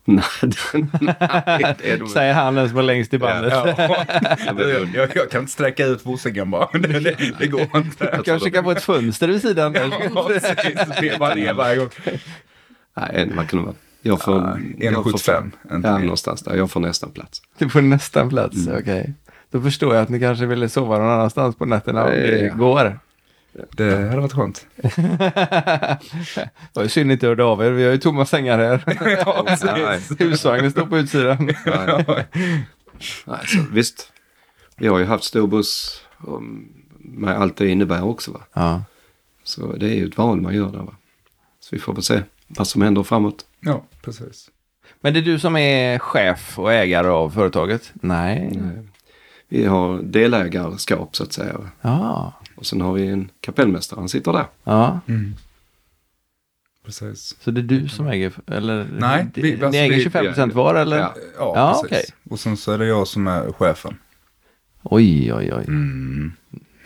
Nej, det- det är de Säger han den som är längst i bandet. Ja. jag, jag, jag kan inte sträcka ut vosängen bara. Det, det, det går inte. Kanske kan få ett fönster vid sidan. där. Ja, precis. Veva ner varje gång. Nej, en, vad kan det vara? Jag får, Ja, får 1,75. Inte Ja, någonstans där. Jag får nästan plats. Du får nästan plats, Mm. okej. Då förstår jag att ni kanske ville sova någon annanstans på nätterna om det Ja. går. Det hade varit skönt. Det var ju synd inte hörde av er, vi har ju tomma sängar här. Nej. Husvagnen står på utsidan. Nej. Nej, så, visst, vi har ju haft stor buss och med allt det innebär också. Va? Ja. Så det är ju ett val man gör där. Va? Så vi får väl se vad som händer framåt. Ja, precis. Men det är du som är chef och ägare av företaget? Nej. Vi har delägarskap så att säga. Ja. Och sen har vi en kapellmästare, han sitter där. Ja, Mm. Precis. så det är du som äger, eller? Nej, Ni, vi- alltså, ni äger vi- 25 procent var eller? Ja. Ja, Ja, precis. okej. Och sen så är det jag som är chefen. Oj, oj, oj. Mm.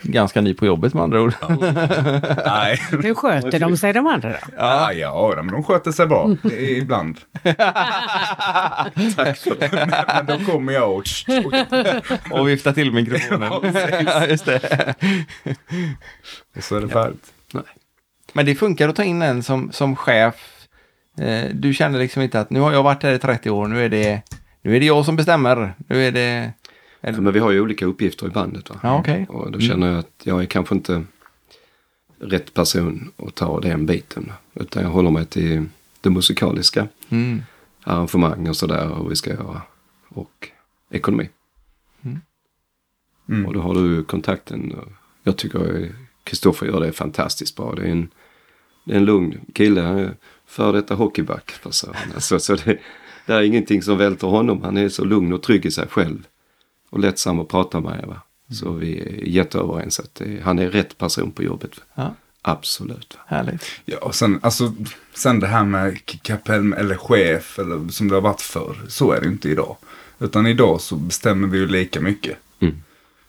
Ganska ny på jobbet med andra ord. Nej. Hur sköter de sig de andra då? Ja, ja, men de sköter sig bra. Ibland. Tack för det. Men då kommer jag och... Och vifta till mikrofonen. Ja, just det. Och så är det färdigt. Men det funkar att ta in en som, som chef. Eh, Du känner liksom inte att nu har jag varit här i 30 år, nu är det, nu är det jag som bestämmer. Nu är det... Ja, men vi har ju olika uppgifter i bandet. Va? Ja, okej. Och då känner jag att jag är kanske inte rätt person att ta den biten. Utan jag håller mig till det musikaliska. Mm. Arrangemang och sådär och vi ska göra. Och ekonomi. Mm. Och då har du kontakten. Jag tycker Kristoffer gör det fantastiskt bra. Det är en, det är en lugn kille. Han är före detta hockeyback. Så, alltså, så det, det är ingenting som välter honom. Han är så lugn och trygg i sig själv. Och lättsam att prata med. Va? Så vi är jätteöverens att det, han är rätt person på jobbet. Ja, Absolut. Härligt. Ja, och sen, alltså, sen det här med kapell eller chef eller som det har varit förr. Så är det inte idag. Utan idag så bestämmer vi ju lika mycket. Mm.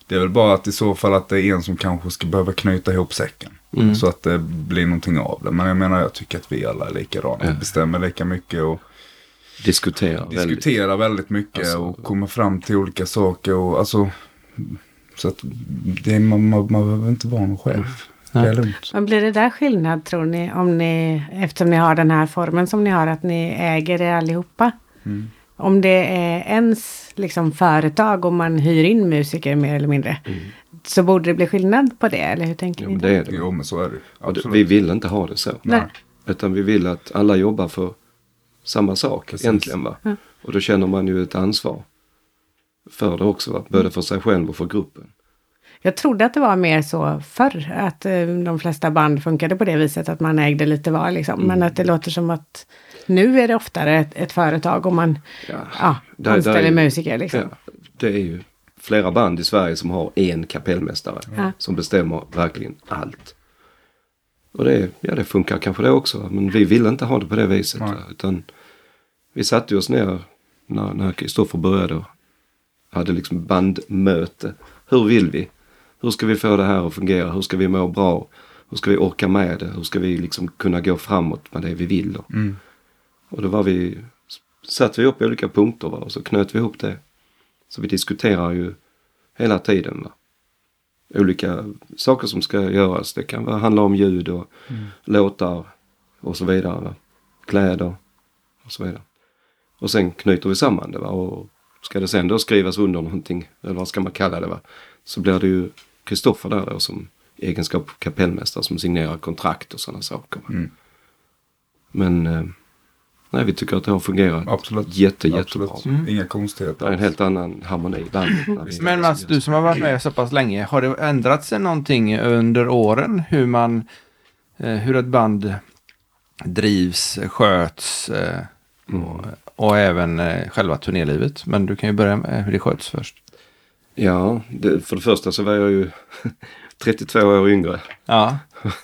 Det är väl bara att i så fall att det är en som kanske ska behöva knyta ihop säcken. Mm. Så att det blir någonting av det. Men jag menar jag tycker att vi alla är likadana. Vi Ja. bestämmer lika mycket och Diskutera. väldigt. diskuterar väldigt mycket Alltså- och kommer fram till olika saker. Och, alltså, så att det man, man, man behöver inte vara någon chef. Det är lugnt. Men blir det där skillnad tror ni, om ni, eftersom ni har den här formen som ni har, att ni äger det allihopa? Mm. Om det är ens liksom, företag och man hyr in musiker mer eller mindre, så borde det bli skillnad på det, eller hur tänker Jo, ni? det är det. Jo men så är det, Absolut. vi vill inte ha det så. Nej. Utan vi vill att alla jobbar för samma sak Precis. egentligen. Va? Ja. Och då känner man ju ett ansvar för det också. Va? Både för sig själv och för gruppen. Jag trodde att det var mer så förr, att eh, de flesta band funkade på det viset, att man ägde lite var liksom. Mm. Men att det låter som att nu är det oftare ett, ett företag och man Ja, ja, där- anställer där är- musiker liksom. Ja, det är ju flera band i Sverige som har en kapellmästare Ja. som bestämmer verkligen allt. Och det, ja, det funkar kanske det också. Men vi ville inte ha det på det viset. Nej. Utan vi satte oss ner när när Kristoffer började och hade liksom bandmöte. Hur vill vi? Hur ska vi få det här att fungera? Hur ska vi må bra? Hur ska vi orka med det? Hur ska vi liksom kunna gå framåt med det vi vill? Då? Mm. Och då var vi, satte vi upp olika punkter va? och så knöt vi ihop det. Så vi diskuterar ju hela tiden. Va? Olika saker som ska göras. Det kan handla om ljud och låtar och så vidare. Va? Kläder och så vidare. Och sen knyter vi samman det. Va? Och ska det sen då skrivas under någonting, eller vad ska man kalla det, va? så blir det ju Kristoffer där då som egenskap kapellmästare som signerar kontrakt och sådana saker. Mm. Men eh, nej, vi tycker att det har fungerat Absolut. jätte, jättebra. Absolut. Inga Det konstigheter. är en helt annan harmoni i bandet. Men Mats, du som har varit med så pass länge, har det ändrat sig någonting under åren hur man, eh, hur ett band drivs, sköts eh, och, och även eh, själva turnélivet? Men du kan ju börja med hur det sköts först. Ja, det, för det första så var jag ju 32 år yngre. Ja,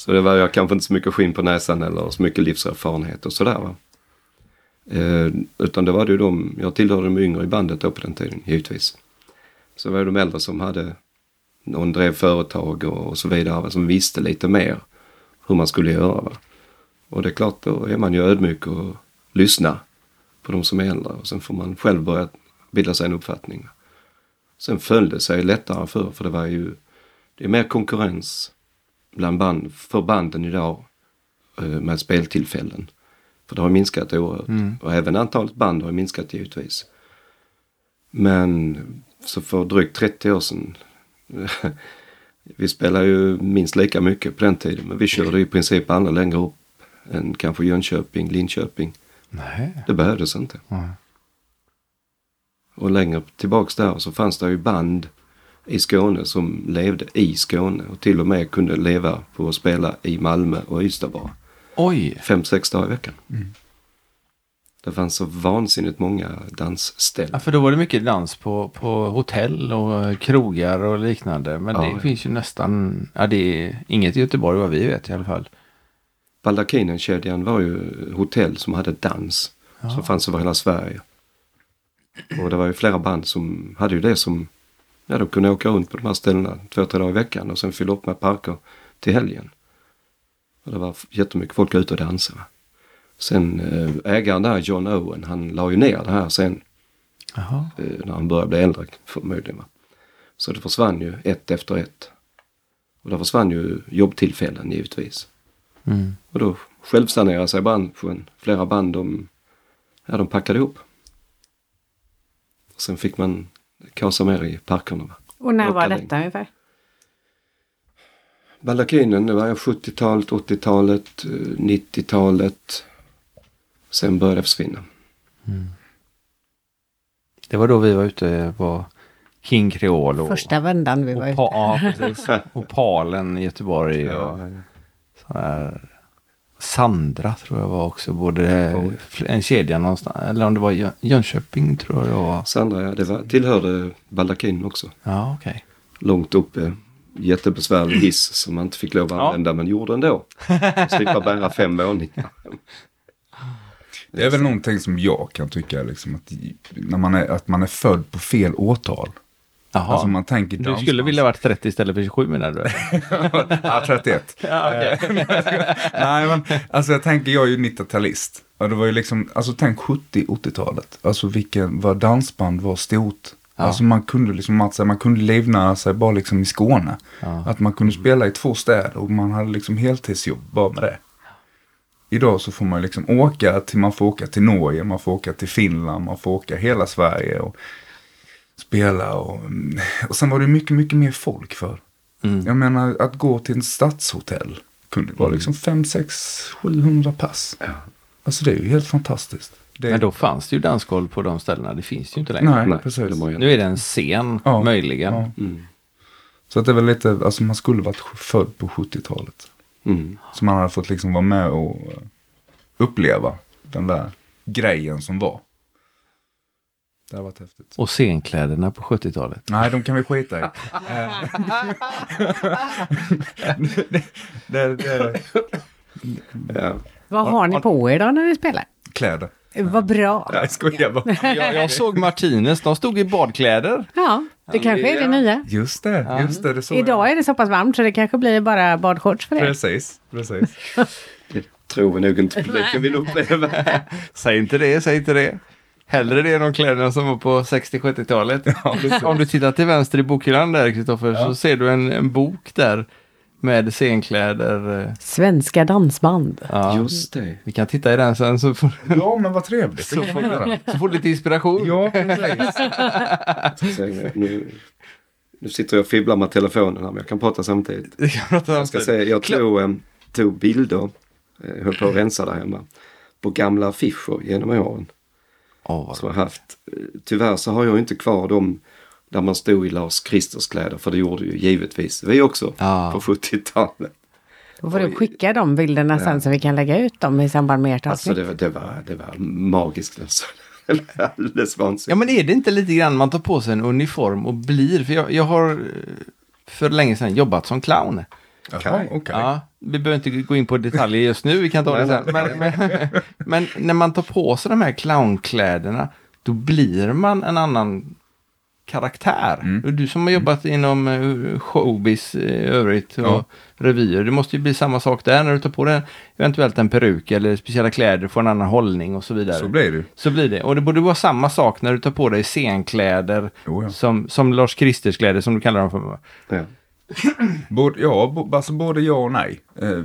Så det var jag kanske inte så mycket skinn på näsan eller så mycket livserfarenhet och sådär va. Eh, utan det var det ju de, jag tillhörde de yngre i bandet då på den tiden givetvis. Så var det de äldre som hade, någon drev företag och, och så vidare, som visste lite mer hur man skulle göra. Va? Och det är klart, då är man ju ödmjuk och lyssnar på de som är äldre och sen får man själv börja bilda sig en uppfattning. Sen föll det sig lättare för, för det var ju, det är mer konkurrens bland band, för banden idag eh, med speltillfällen. För det har minskat oerhört. Mm. Och även antalet band har minskat givetvis. Men så för drygt 30 år sedan. vi spelade ju minst lika mycket på den tiden. Men vi körde i princip alla längre upp än kanske Jönköping, Linköping. Nej. Det behövdes inte. Nej. Och längre tillbaks där så fanns det ju band i Skåne som levde i Skåne och till och med kunde leva på att spela i Malmö och Ystad bara. Oj! Fem, sex dagar i veckan. Mm. Det fanns så vansinnigt många dansställen. Ja, för då var det mycket dans på, på hotell och krogar och liknande. Men ja, det ja. finns ju nästan, ja det är inget i Göteborg vad vi vet i alla fall. Baldakinen-kedjan var ju hotell som hade dans. Ja. Som fanns över hela Sverige. Och det var ju flera band som hade ju det som, ja de kunde åka runt på de här ställena två, tre dagar i veckan och sen fylla upp med parker till helgen. Och det var jättemycket folk ute och dansade. Sen eh, ägaren där, John Owen, han la ju ner det här sen. Aha. Eh, när han började bli äldre förmodligen. Va? Så det försvann ju ett efter ett. Och det försvann ju jobbtillfällen givetvis. Mm. Och då självsanerade sig branschen. Flera band de, ja, de packade ihop. Sen fick man kasa mer i parkerna. Va? Och när var detta ungefär? Baldakinen, det var 70-talet, 80-talet, 90-talet. Sen började det försvinna. Mm. Det var då vi var ute på King Creole. Och, Första vändan vi var ute. Ja, precis. Och Palen i Göteborg. Ja. Och, här, Sandra tror jag var också. Både en kedja någonstans. Eller om det var Jönköping tror jag det var. Sandra, ja. Det var, tillhörde Baldakinen också. Ja, okej. Okay. Långt uppe jättebesvärlig hiss som man inte fick lov att använda ja. men gjorde ändå. Slippa bära fem våningar. Det är väl någonting som jag kan tycka liksom att, när man är, att man är född på fel årtal. Jaha. Alltså man tänker du skulle vilja varit 30 istället för 27 menar du? ja, 31. ja. Nej, men alltså jag tänker, jag är ju 90-talist. Och det var ju liksom, alltså tänk 70-80-talet. Alltså vilken, vad dansband var stort. Ja. Alltså man kunde liksom, att, man kunde livnära sig bara liksom i Skåne. Ja. Att man kunde spela i två städer och man hade liksom heltidsjobb bara med det. Idag så får man liksom åka till, man får åka till Norge, man får åka till Finland, man får åka hela Sverige och spela och, och sen var det mycket, mycket mer folk för. Mm. Jag menar att gå till en stadshotell kunde vara mm. liksom 5, 6, 700 pass. Ja. Alltså det är ju helt fantastiskt. Det... Men då fanns det ju dansgolv på de ställena. Det finns ju inte längre. Nej, Nej precis. Nu är det en scen, ja, möjligen. Ja. Mm. Så att det är väl lite, alltså man skulle varit född på 70-talet. Mm. Så man hade fått liksom vara med och uppleva den där grejen som var. Det har varit häftigt. Och scenkläderna på 70-talet. Nej, de kan vi skita i. det, det, det, ja. Vad har ni på er då när ni spelar? Kläder. Vad bra. Jag skojar bara. jag, jag såg Martinez, de stod i badkläder. Ja, det kanske är det nya. Just det, just det. det Idag är det så pass varmt så det kanske blir bara badshorts för det. Precis, precis. det tror vi nog inte publiken vill uppleva. säg inte det, säg inte det. Hellre det än de kläderna som var på 60-70-talet. Ja, Om du tittar till vänster i bokhyllan där, Kristoffer, ja. så ser du en, en bok där med scenkläder. Svenska dansband. Ja, Just det. Vi kan titta i den sen så får, ja, men vad trevligt. så, får, så får du lite inspiration. Ja, precis. nu, nu sitter jag och fibblar med telefonen här, men jag kan prata samtidigt. Jag, kan prata jag ska säga, jag tog, eh, tog bilder, eh, höll på att rensa där hemma, på gamla affischer genom åren. Oh, som jag haft. Tyvärr så har jag inte kvar dem där man stod i Lars Kristers kläder, för det gjorde ju givetvis vi också ah. på 70-talet. Då får du skicka de bilderna ja. sen så vi kan lägga ut dem i samband med ert avsnitt. Alltså det, det, var, det var magiskt. Alltså. Alldeles vansinnigt. Ja men är det inte lite grann man tar på sig en uniform och blir, för jag, jag har för länge sedan jobbat som clown. Jaha, okej. Ja, vi behöver inte gå in på detaljer just nu, vi kan ta det sen. Men, men, men när man tar på sig de här clownkläderna, då blir man en annan karaktär. Mm. Du som har jobbat inom eh, showbiz i övrigt och Ja. revyer, det måste ju bli samma sak där när du tar på dig eventuellt en peruk eller speciella kläder, får en annan hållning och så vidare. Så blir det. Så blir det. Och det borde vara samma sak när du tar på dig scenkläder, Jo, ja. som, som Lars Kristers kläder som du kallar dem för. Ja. Både, ja, alltså både ja och nej. Eh,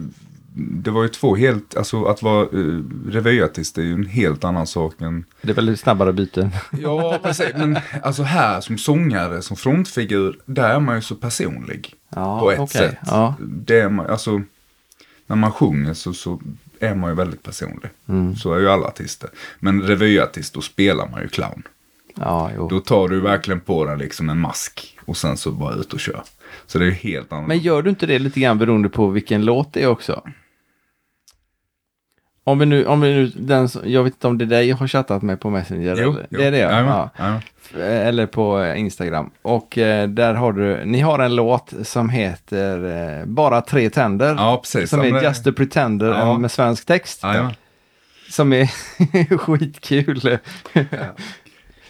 det var ju två helt, alltså att vara uh, revyartist är ju en helt annan sak än... Det är väl snabbare byten. Ja, precis. Men alltså här som sångare, som frontfigur, där är man ju så personlig. Ja, på ett okej. sätt. Ja. Det är man, alltså, när man sjunger så, så är man ju väldigt personlig. Mm. Så är ju alla artister. Men revyartist, då spelar man ju clown. Ja. Då tar du verkligen på dig liksom en mask och sen så bara ut och kör. Så det är helt annat. Men gör du inte det lite grann beroende på vilken låt det är också? Om vi nu, om vi nu, den, jag vet inte om det är dig jag har chattat med på Messenger. Jo, eller? jo. Det är det ja. Jajamän, ja. jajamän. Eller på eh, Instagram. Och eh, där har du, ni har en låt som heter eh, Bara tre tänder. Ja, precis. Som Ja, är Just a Pretender Ja. eh, med svensk text. Som är skitkul.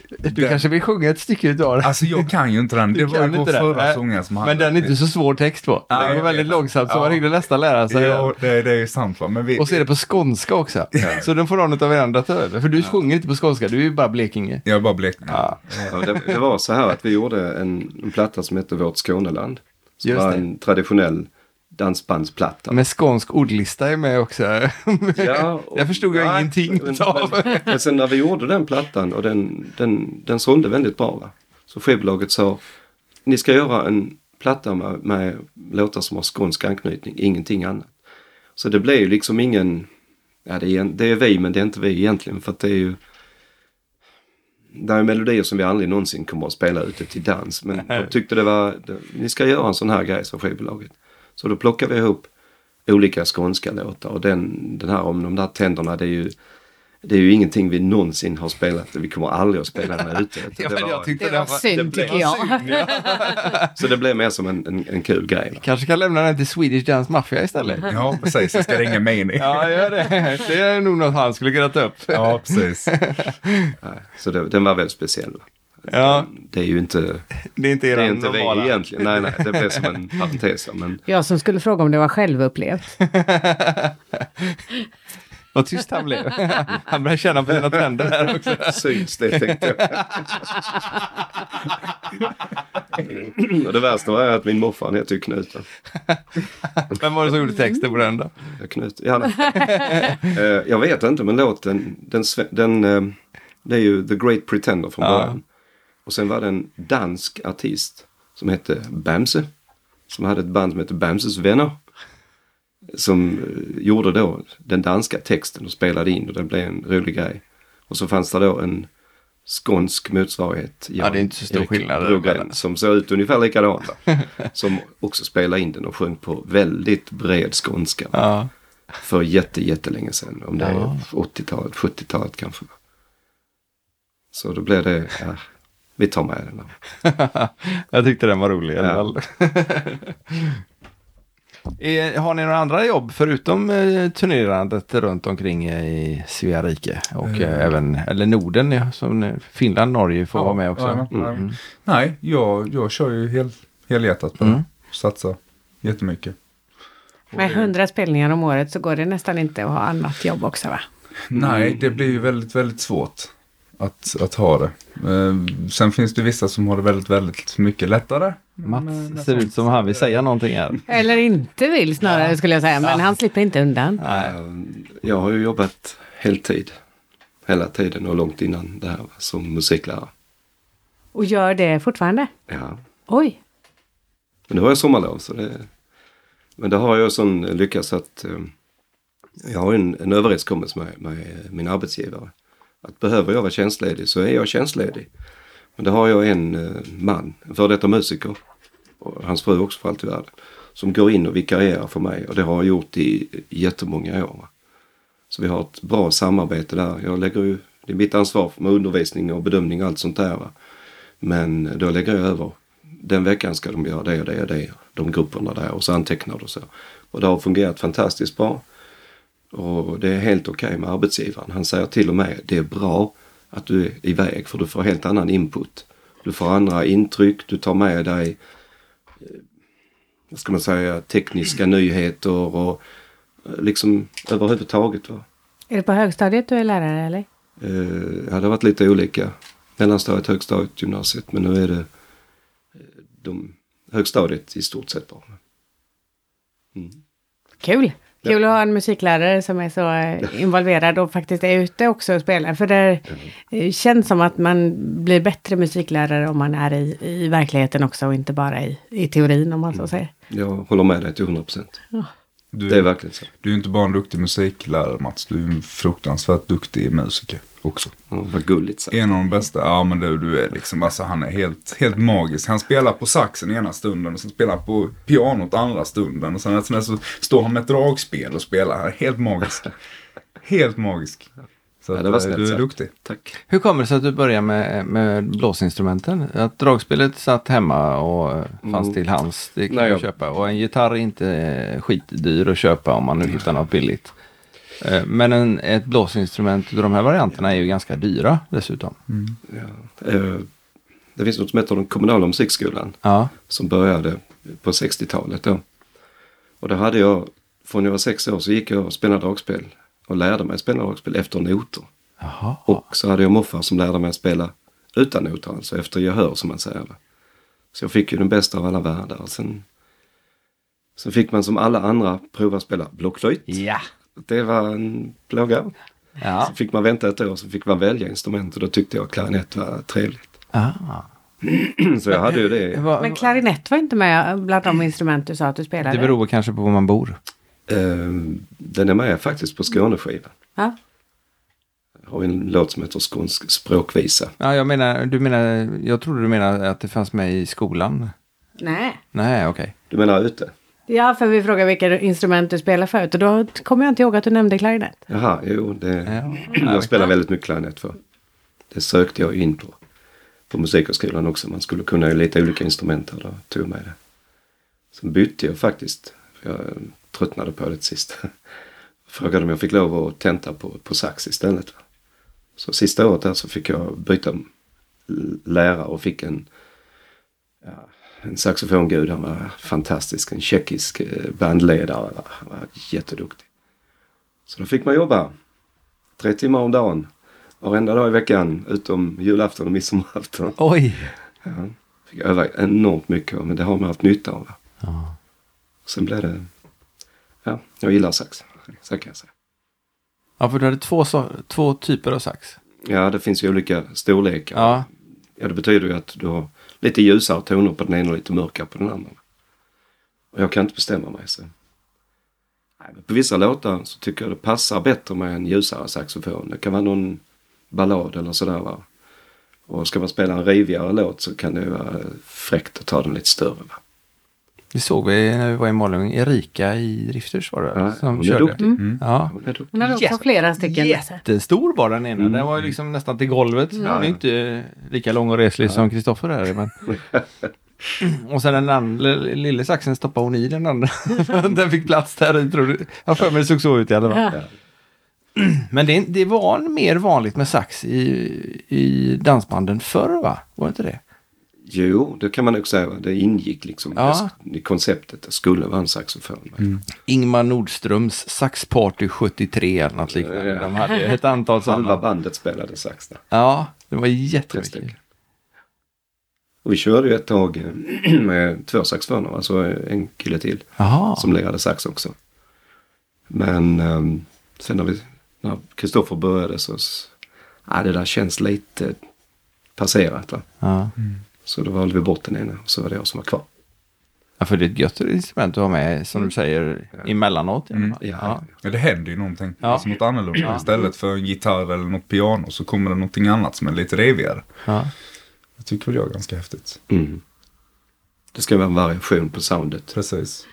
Du Den- kanske vill sjunga ett stycke utav det. Alltså jag kan ju inte den. Du Det var vår förra Nej. sångare som hade Men den är inte så svår text på. Nej, Den går väldigt långsamt så Ja. man hinner nästan lära sig. Ja, det, det är ju sant va. Men vi, Och så är det på skånska också. Så den får någon av er andra ta över. För du sjunger inte på skånska, du är ju bara Blekinge. Jag är bara blekning. Ja. Ja, det, det var så här att vi gjorde en, en platta som hette Vårt Skåneland. Som Just var det. en traditionell dansbandsplatta. Med skånsk ordlista är med också. Ja, och- Jag förstod jag ingenting men- av. Men, men sen när vi gjorde den plattan och den, den, den sålde väldigt bra. Va? Så skivbolaget sa ni ska göra en platta med, med låtar som har skånsk anknytning, ingenting annat. Så det blev ju liksom ingen, ja det är, det är vi men det är inte vi egentligen för att det är ju det är melodier som vi aldrig någonsin kommer att spela ute till dans. Men de tyckte det var, ni ska göra en sån här grej sa skivbolaget. Så då plockade vi ihop olika skånska låtar och den, den här om de där tänderna det är ju det är ju ingenting vi någonsin har spelat. Vi kommer aldrig att spela den ute. Ja, Det var- jag tyckte Det var var... synd blev tycker jag. Så det blev mer som en, en, en kul grej. Va? Kanske kan lämna den till Swedish Dance Mafia istället. Ja, precis. Jag ska ringa Mini. Ja, gör det. Det är nog något han skulle kunna ta upp. Ja, precis. Så det, den var väldigt speciell. Ja, Det är ju inte, det är inte det era är inte normala. vi egentligen. Nej, nej, det blev som en parentes. Men Jag som skulle fråga om det var självupplevt. Vad tyst han blev. Han började känna på sina tänder här också. syns det tänkte jag. Och det värsta var att min morfar han heter ju Knut. Vem var det som gjorde texten på den då? Ja, Knut. Ja. Eh, jag vet inte men låten den, sve- den, eh, det är ju The Great Pretender från Ja. Och sen var det en dansk artist som hette Bamse. Som hade ett band som hette Bamses vänner. Som eh, gjorde då den danska texten och spelade in och det blev en rolig grej. Och så fanns det då en skånsk motsvarighet. Ja, det är inte så stor Erik skillnad däremellan. Som såg ut ungefär likadant. Som också spelade in den och sjöng på väldigt bred skånska. Ja. För jätte, jättelänge sedan. Om det Ja. är 80-talet, 70-talet kanske. Så då blev det, ja, vi tar med den. Jag tyckte den var rolig i alla Ja. fall. Eh, Har ni några andra jobb förutom eh, turnerandet runt omkring eh, i Svea rike och eh, även, eller Norden, ja, som Finland, Norge får vara med också? jajamän, Mm. Nej, jag, jag kör ju hel, helhjärtat på Mm. det. Satsar jättemycket. Med hundra spelningar om året så går det nästan inte att ha annat jobb också va? Nej, det blir ju väldigt, väldigt svårt att, att ha det. Eh, sen finns det vissa som har det väldigt, väldigt mycket lättare. Mats ser ut som han vill säga någonting här. Eller inte vill snarare skulle jag säga, men han slipper inte undan. Nej. Jag har ju jobbat heltid hela tiden och långt innan det här som musiklärare. Och gör det fortfarande? Ja. Oj! Men nu har jag sommarlov. Så det, men det har jag sån lyckats att eh, jag har en, en överenskommelse med, med min arbetsgivare. Att behöver jag vara tjänstledig så är jag tjänstledig. Men det har jag en eh, man, en före detta musiker, och hans fru också för allt i världen, som går in och vikarierar för mig och det har jag gjort i jättemånga år. Så vi har ett bra samarbete där. Jag lägger ju, det är mitt ansvar med undervisning och bedömning och allt sånt där. Va? Men då lägger jag över den veckan ska de göra det och det och det. De grupperna där och så antecknar du så. Och det har fungerat fantastiskt bra. Och det är helt okej okay med arbetsgivaren. Han säger till och med det är bra att du är iväg för du får helt annan input. Du får andra intryck, du tar med dig eh, vad ska man säga, tekniska nyheter och eh, liksom överhuvudtaget. Va? Är det på högstadiet du är lärare eller? Eh, ja, det har varit lite olika. Mellanstadiet, högstadiet, gymnasiet men nu är det eh, de, högstadiet i stort sett bara. Mm. Kul! Kul att ha en musiklärare som är så eh, involverad och faktiskt är ute också och spelar. För det mm. känns som att man blir bättre musiklärare om man är i, i verkligheten också och inte bara i, i teorin om man så mm. säger. Jag håller med dig till 100 procent. Ja. det är verkligen så. Du är inte bara en duktig musiklärare Mats, du är en fruktansvärt duktig musiker också. Ja, vad gulligt sagt. En av de bästa, ja men du, du är liksom, alltså han är helt, helt magisk. Han spelar på saxen ena stunden och sen spelar på pianot andra stunden. Och sen så står han med ett dragspel och spelar. Han är helt magisk. helt magisk. Så ja, det var att, du är duktig. Tack. Hur kommer det sig att du började med, med blåsinstrumenten? Att dragspelet satt hemma och fanns mm. till hands. Det kan Nej, jag köpa. Och en gitarr är inte skitdyr att köpa om man nu hittar något billigt. Eh, men en, ett blåsinstrument de här varianterna är ju ganska dyra dessutom. Mm. Ja. Eh, det finns något som heter den kommunala musikskolan. Ja. Som började på 60-talet då. Och då hade jag, från jag var sex år så gick jag och spelade dragspel. Och lärde mig spela dragspel efter noter. Jaha. Och så hade jag morfar som lärde mig att spela utan noter, alltså efter gehör som man säger. Så jag fick ju den bästa av alla världar. Sen, sen fick man som alla andra prova att spela blockflöjt. Ja. Det var en plåga. Ja. Så fick man vänta ett år så fick man välja instrument och då tyckte jag klarinett var trevligt. Ah. så jag hade ju det. Men klarinett var inte med bland de instrument du sa att du spelade? Det beror kanske på var man bor. Uh, den är med faktiskt på Skåneskivan. Ja. Jag har en låt som heter Skånsk språkvisa. Ja, jag menar, du menar, jag trodde du menade att det fanns med i skolan. Nej. Nej, okej. Okay. Du menar ute? Ja, för vi frågade vilka instrument du spelar förut och då kommer jag inte ihåg att du nämnde klarinett. Jaha, jo, det, ja. jag spelar väldigt mycket klarinett för. Det sökte jag in på. På musikhögskolan också. Man skulle kunna lite olika instrument och då tog jag med det. Sen bytte jag faktiskt. För jag tröttnade på det sist. Frågade om jag fick lov att tenta på, på sax istället. Så sista året där så fick jag byta lärare och fick en en saxofongud. Han var fantastisk. En tjeckisk eh, bandledare. Han var jätteduktig. Så då fick man jobba tre timmar om dagen. Varenda dag i veckan utom julafton och midsommarafton. Oj! Ja, fick öva enormt mycket men det har man haft nytta av. Ja. Sen blev det... Ja, jag gillar sax. Så kan jag säga. Ja, för du hade två, två typer av sax. Ja, det finns ju olika storlekar. Ja. ja, det betyder ju att du har lite ljusare toner på den ena och lite mörkare på den andra. Och jag kan inte bestämma mig. Så. på vissa låtar så tycker jag det passar bättre med en ljusare saxofon. Det kan vara någon ballad eller sådär. Va? Och ska man spela en rivigare låt så kan det vara fräckt att ta den lite större. Va? Det såg vi när vi var i Malung. Erika i Rifters var det ja, som hon körde. Mm. Mm. Ja. Hon hade också flera stycken. Jättestor var den ena. Mm. Den var ju liksom nästan till golvet. Mm. Den är inte lika lång och reslig ja. som Kristoffer är. Men... och sen den andra lille saxen stoppade hon i den andra. den fick plats där i tror du. Jag för mig det såg så ut i alla fall. Ja. Men det, det, var mer vanligt med sax i, i dansbanden förr va? Var det inte det? Jo, det kan man nog säga. Det ingick liksom ja. i konceptet. Det skulle vara en saxofon. Mm. Ingmar Nordströms Saxparty 73 eller något liknande. Ja. De hade ett antal sådana. Halva bandet spelade sax där. Ja, det var jättemycket. Och vi körde ju ett tag eh, med två saxofoner, alltså en kille till. Aha. Som lirade sax också. Men um, sen när vi, när Kristoffer började så, ja det där känns lite passerat va. Ja. Mm. Så då valde vi bort den ena och så var det jag som var kvar. Ja, för det är ett gött instrument att ha med, som du säger, ja. emellanåt. Mm. Ja. Ja. ja, det händer ju någonting. Ja. Alltså något annorlunda. Ja. Istället för en gitarr eller något piano så kommer det någonting annat som är lite revigare. Ja. Det tycker väl jag är ganska häftigt. Mm. Det ska vara en variation på soundet. Precis.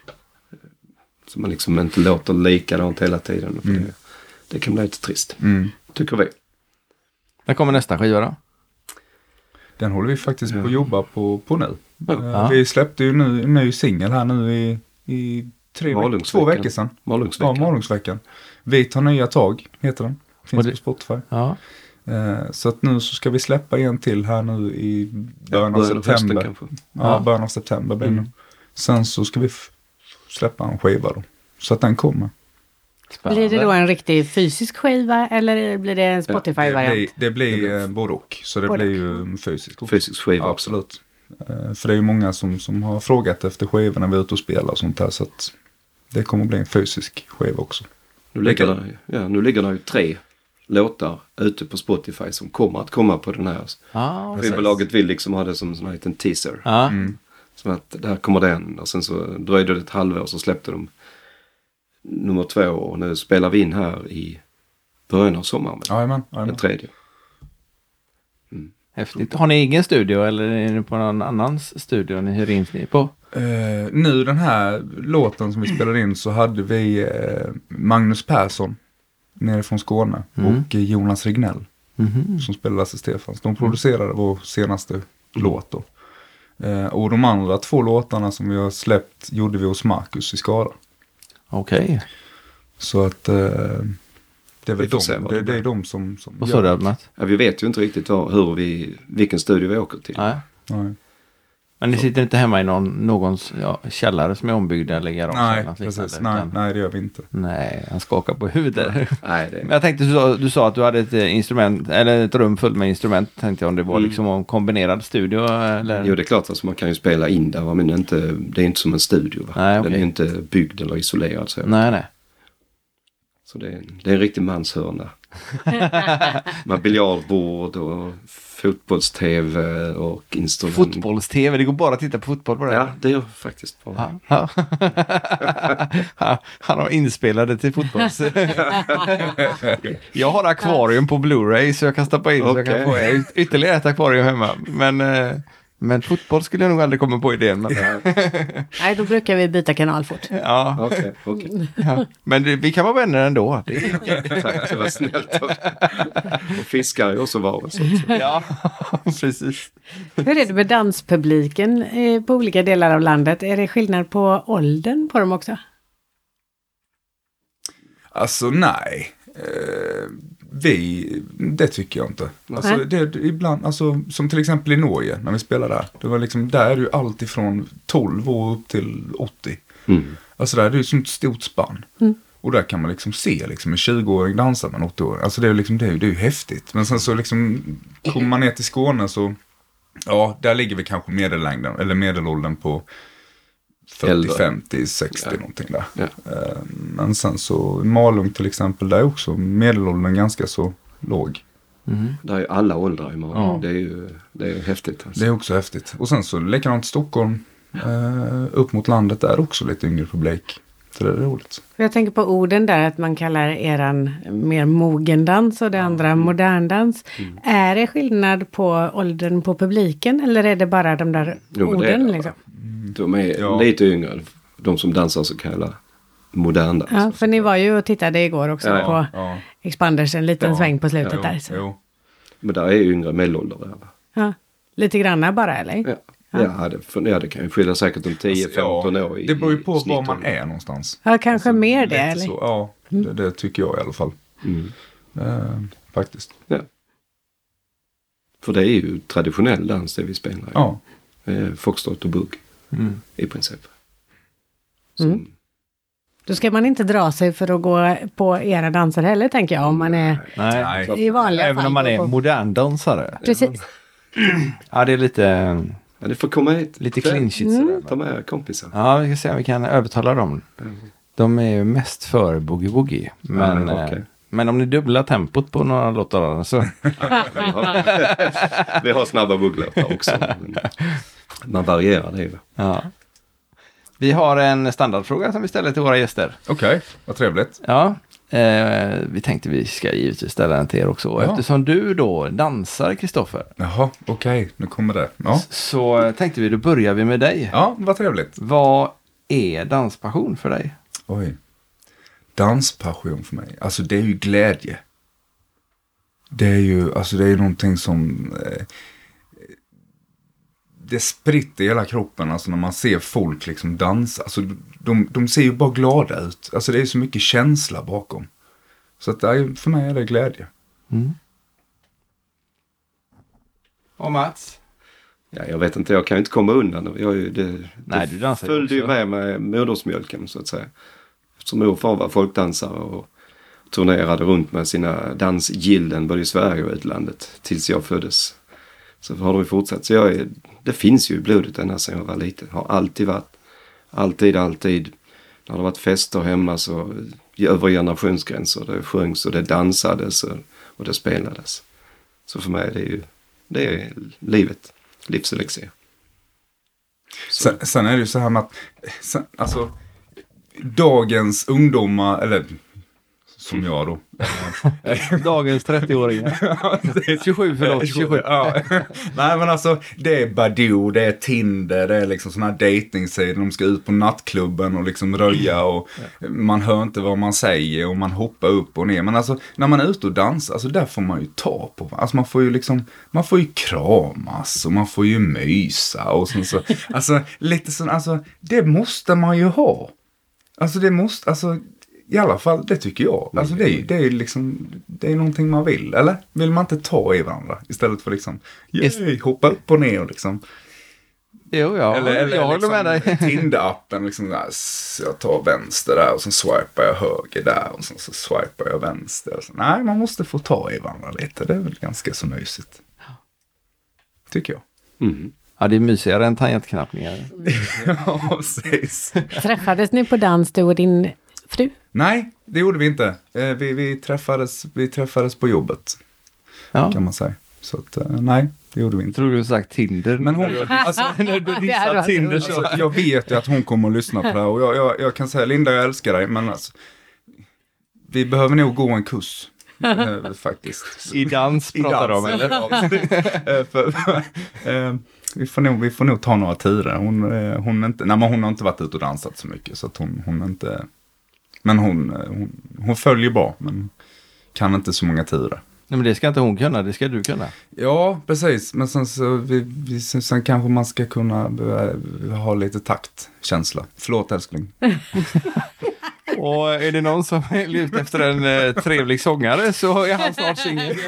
Så man liksom inte låter likadant hela tiden. För mm. det, det, kan bli lite trist. Mm. Tycker vi. När kommer nästa skiva då? Den håller vi faktiskt på att jobba på, på nu. Eh, Ja. Vi släppte ju nu en ny singel här nu i, i tre veckor, Malungsveckan. två veckor sedan. Ja, Malungsveckan. Malungsveckan. Vi tar nya tag, heter den. Finns det- på Spotify. Ja. Eh, så att nu så ska vi släppa en till här nu i början av hösten september. kanske. Ja, Ja. början av september blir. Mm. Sen så ska vi släppa en skiva då. Så att den kommer. Blir det då en riktig fysisk skiva eller blir det en Det Spotify-variant? blir, det blir eh, både och. Så det Både blir ju en fysisk. Fysisk skiva Ja, absolut. Eh, för det är ju många som, som har frågat efter skivor när vi är ute och spelar och sånt där. Så att det kommer bli en fysisk skiva också. Nu ligger, det, ja, nu ligger det ju tre låtar ute på Spotify som kommer att komma på den här. Precis. Skivbolaget vill liksom ha det som en här liten teaser. Ja. Mm. Som att där kommer den och sen så dröjde det ett halvår så släppte de nummer två och nu spelar vi in här i början av sommaren. Jajamän. Den tredje. Häftigt. Har ni egen studio eller är ni på någon annans studio ni hyr in ni på? Eh, nu den här låten som vi spelade in så hade vi eh, Magnus Persson nere från Skåne Mm. och eh, Jonas Regnell Mhm. som spelade Lasse Stefans. De producerade vår senaste låt då. Och de andra två låtarna som vi har släppt gjorde vi hos Marcus i Skara. Okej. Så att eh, det är väl de, det, det är de som, som Vad sa du Matt? Ja, vi vet ju inte riktigt vad, hur vi, vilken studio vi åker till. Nej. Nej, Men ni sitter inte hemma i någon, någons ja, källare som är ombyggd eller garage? nej precis. Nej, utan- nej, det gör vi inte. Nej, han skakar på huvudet. Nej, det Men jag tänkte, du sa, du sa att du hade ett eh, instrument, eller ett rum fullt med instrument. Tänkte jag om det var Mm. liksom en kombinerad studio eller? Jo, det är klart att man kan ju spela in där, men inte, det är inte som en studio. Va? Nej, Den okej. är inte byggd eller isolerad. Så, Nej, nej. så det, är, det är en riktig manshörna. Med biljardbord och fotbolls-tv och instrument. Fotbolls-tv, det går bara att titta på fotboll på det. Ja, det gör faktiskt bara. Ja. Ja. Han har inspelade till fotbolls. jag har akvarium på Blu-ray så jag kan stoppa in så jag kan få yt- ytterligare ett akvarium hemma. Men, eh, men fotboll skulle jag nog aldrig komma på idén. Men, Nej, då brukar vi byta kanal fort. ja, Okej, okej. ja. men det, vi kan vara vänner ändå. Det. Tack, det var snällt. Och fiskar är också var och så. Ja, precis. Hur är det med danspubliken eh, på olika delar av landet? Är det skillnad på åldern på dem också? Alltså nej. Vi, det tycker jag inte. Alltså, det, ibland, alltså, som till exempel i Norge när vi spelade där. Det var liksom, där är det ju allt ifrån 12 år upp till 80. Mm. Alltså där är det ju som ett stort spann. Och där kan man liksom se liksom en 20-åring dansa med en 80-åring. Alltså det är liksom, det är, det är ju häftigt. Men sen så liksom, kommer man ner till Skåne så, ja, där ligger vi kanske medellängden, eller medelåldern på 40, Äldre. 50, 60 Ja. någonting där. Ja. Eh, Men sen så Malung till exempel, där är också medelåldern ganska så låg. Det är ju alla åldrar i morgon. Ja. Det är ju det är ju häftigt. Alltså. Det är också häftigt. Och sen så likadant Stockholm, eh, upp mot landet, där är också lite yngre publik. Så det är roligt. Jag tänker på orden där att man kallar eran mer mogendans och det andra moderndans. Är det skillnad på åldern på publiken eller är det bara de där Jo, men det är orden? Liksom? De är Ja. lite yngre. De som dansar så kallad modern dans. Ja, för ni var ju och tittade igår också Ja, ja. på Ja, Expanders en liten Ja, sväng på slutet jo, där. Så. jo. Men där är yngre medelålder där. va? Ja, lite granna bara eller? Ja. Ja, det, för, ja, det kan ju skilja säkert om 10-15 Ja, år. I, Det beror ju på var man är någonstans. Ja, kanske mer det eller? Så, ja, det, det tycker jag i alla fall. Mm. Eh, faktiskt. För det är ju traditionell dans det vi spelar. Ja. Eh, Foxtrot och bugg Mm. i princip. Mm. Då ska man inte dra sig för att gå på era danser heller tänker jag om man är Nej. Nej. i vanliga Även fall. om man är på- moderndansare. Precis. Ja, det är lite, Ja, ni får komma hit. lite clinchigt Mm. sådär. Ta med kompisar. Ja, vi ska se om vi kan övertala dem. De är ju mest för boogie-woogie. Men, Ja, eh, okej. men om ni dubblar tempot på några låtar så... Vi har snabba bugglåtar också. Men Man varierar det ju. Ja. Vi har en standardfråga som vi ställer till våra gäster. Okej, vad trevligt. Ja, eh, vi tänkte vi ska givetvis ställa den till er också. Ja. Eftersom du då dansar, Kristoffer, Jaha, okej, nu kommer det. Ja. så tänkte vi då börjar vi med dig. ja, vad trevligt. Vad är danspassion för dig? Oj. Danspassion för mig. Alltså det är ju glädje. Det är ju, alltså det är någonting som... Eh, det spritter i hela kroppen alltså när man ser folk liksom dansa. Alltså, de, de ser ju bara glada ut. Alltså det är så mycket känsla bakom. Så att, nej, för mig är det glädje. Och Mats? Ja, jag vet inte, jag kan ju inte komma undan. Jag, är ju- det, Nej, det du följde ju med med modersmjölken så att säga. Eftersom mor och far var folkdansare och turnerade runt med sina dansgillen både i Sverige och utlandet tills jag föddes. Så har det ju fortsatt. Så jag är, det finns ju i blodet ända sedan jag var liten. Har alltid varit. Alltid, alltid. När det har varit fester hemma så över generationsgränser. Det sjöngs och det dansades och, och det spelades. Så för mig är det ju, det är livet. Livselixir. Sen, sen är det ju så här med att, sen, alltså, dagens ungdomar, eller som jag då. Dagens 30-åringar. 27, förlåt. 27. Ja. Nej men alltså, det är Badoo, det är Tinder, det är liksom sådana här dejtingsidor. De ska ut på nattklubben och liksom röja och man hör inte vad man säger och man hoppar upp och ner. Men alltså, när man är ute och dansar, alltså där får man ju ta på. Alltså man får ju liksom, man får ju kramas och man får ju mysa och sen så, alltså lite sån, alltså det måste man ju ha. Alltså det måste, alltså i alla fall det tycker jag. Alltså det är ju det är liksom, det är någonting man vill, eller? Vill man inte ta i varandra istället för liksom, yay, hoppa upp och ner och liksom. Jo, ja. eller eller jag håller med dig. liksom, Tinder-appen, liksom där, s- jag tar vänster där och sen swipar jag höger där och sen så swipar jag vänster. Så, nej, man måste få ta i varandra lite, det är väl ganska så mysigt. Tycker jag. Mm. Ja, det är mysigare än tangentknappningar. ja, precis. Träffades ni på dans du och din fru? Nej, det gjorde vi inte. Eh, Vi, vi, träffades, vi träffades på jobbet, Ja. kan man säga. Så att, eh, nej, det gjorde vi inte. Tror du sagt Tinder? Men hon, alltså, när du dissar Tinder så... alltså, jag vet ju att hon kommer att lyssna på det här och jag, jag, jag kan säga Linda, jag älskar dig, men alltså, vi behöver nog gå en kurs. eh, faktiskt. I dans pratar de om, eller? Eh, för, eh, vi, får nog, vi får nog ta några turer. Hon, hon, inte, nej, men hon har inte varit ute och dansat så mycket. Så att hon, hon är inte... Men hon, hon, hon följer bra, men kan inte så många turer. Nej, men det ska inte hon kunna, det ska du kunna. Ja, precis. Men sen, så, vi, vi, sen, sen kanske man ska kunna ha lite taktkänsla. Förlåt älskling. Och är det någon som är ute efter en eh, trevlig sångare så är han snart singel.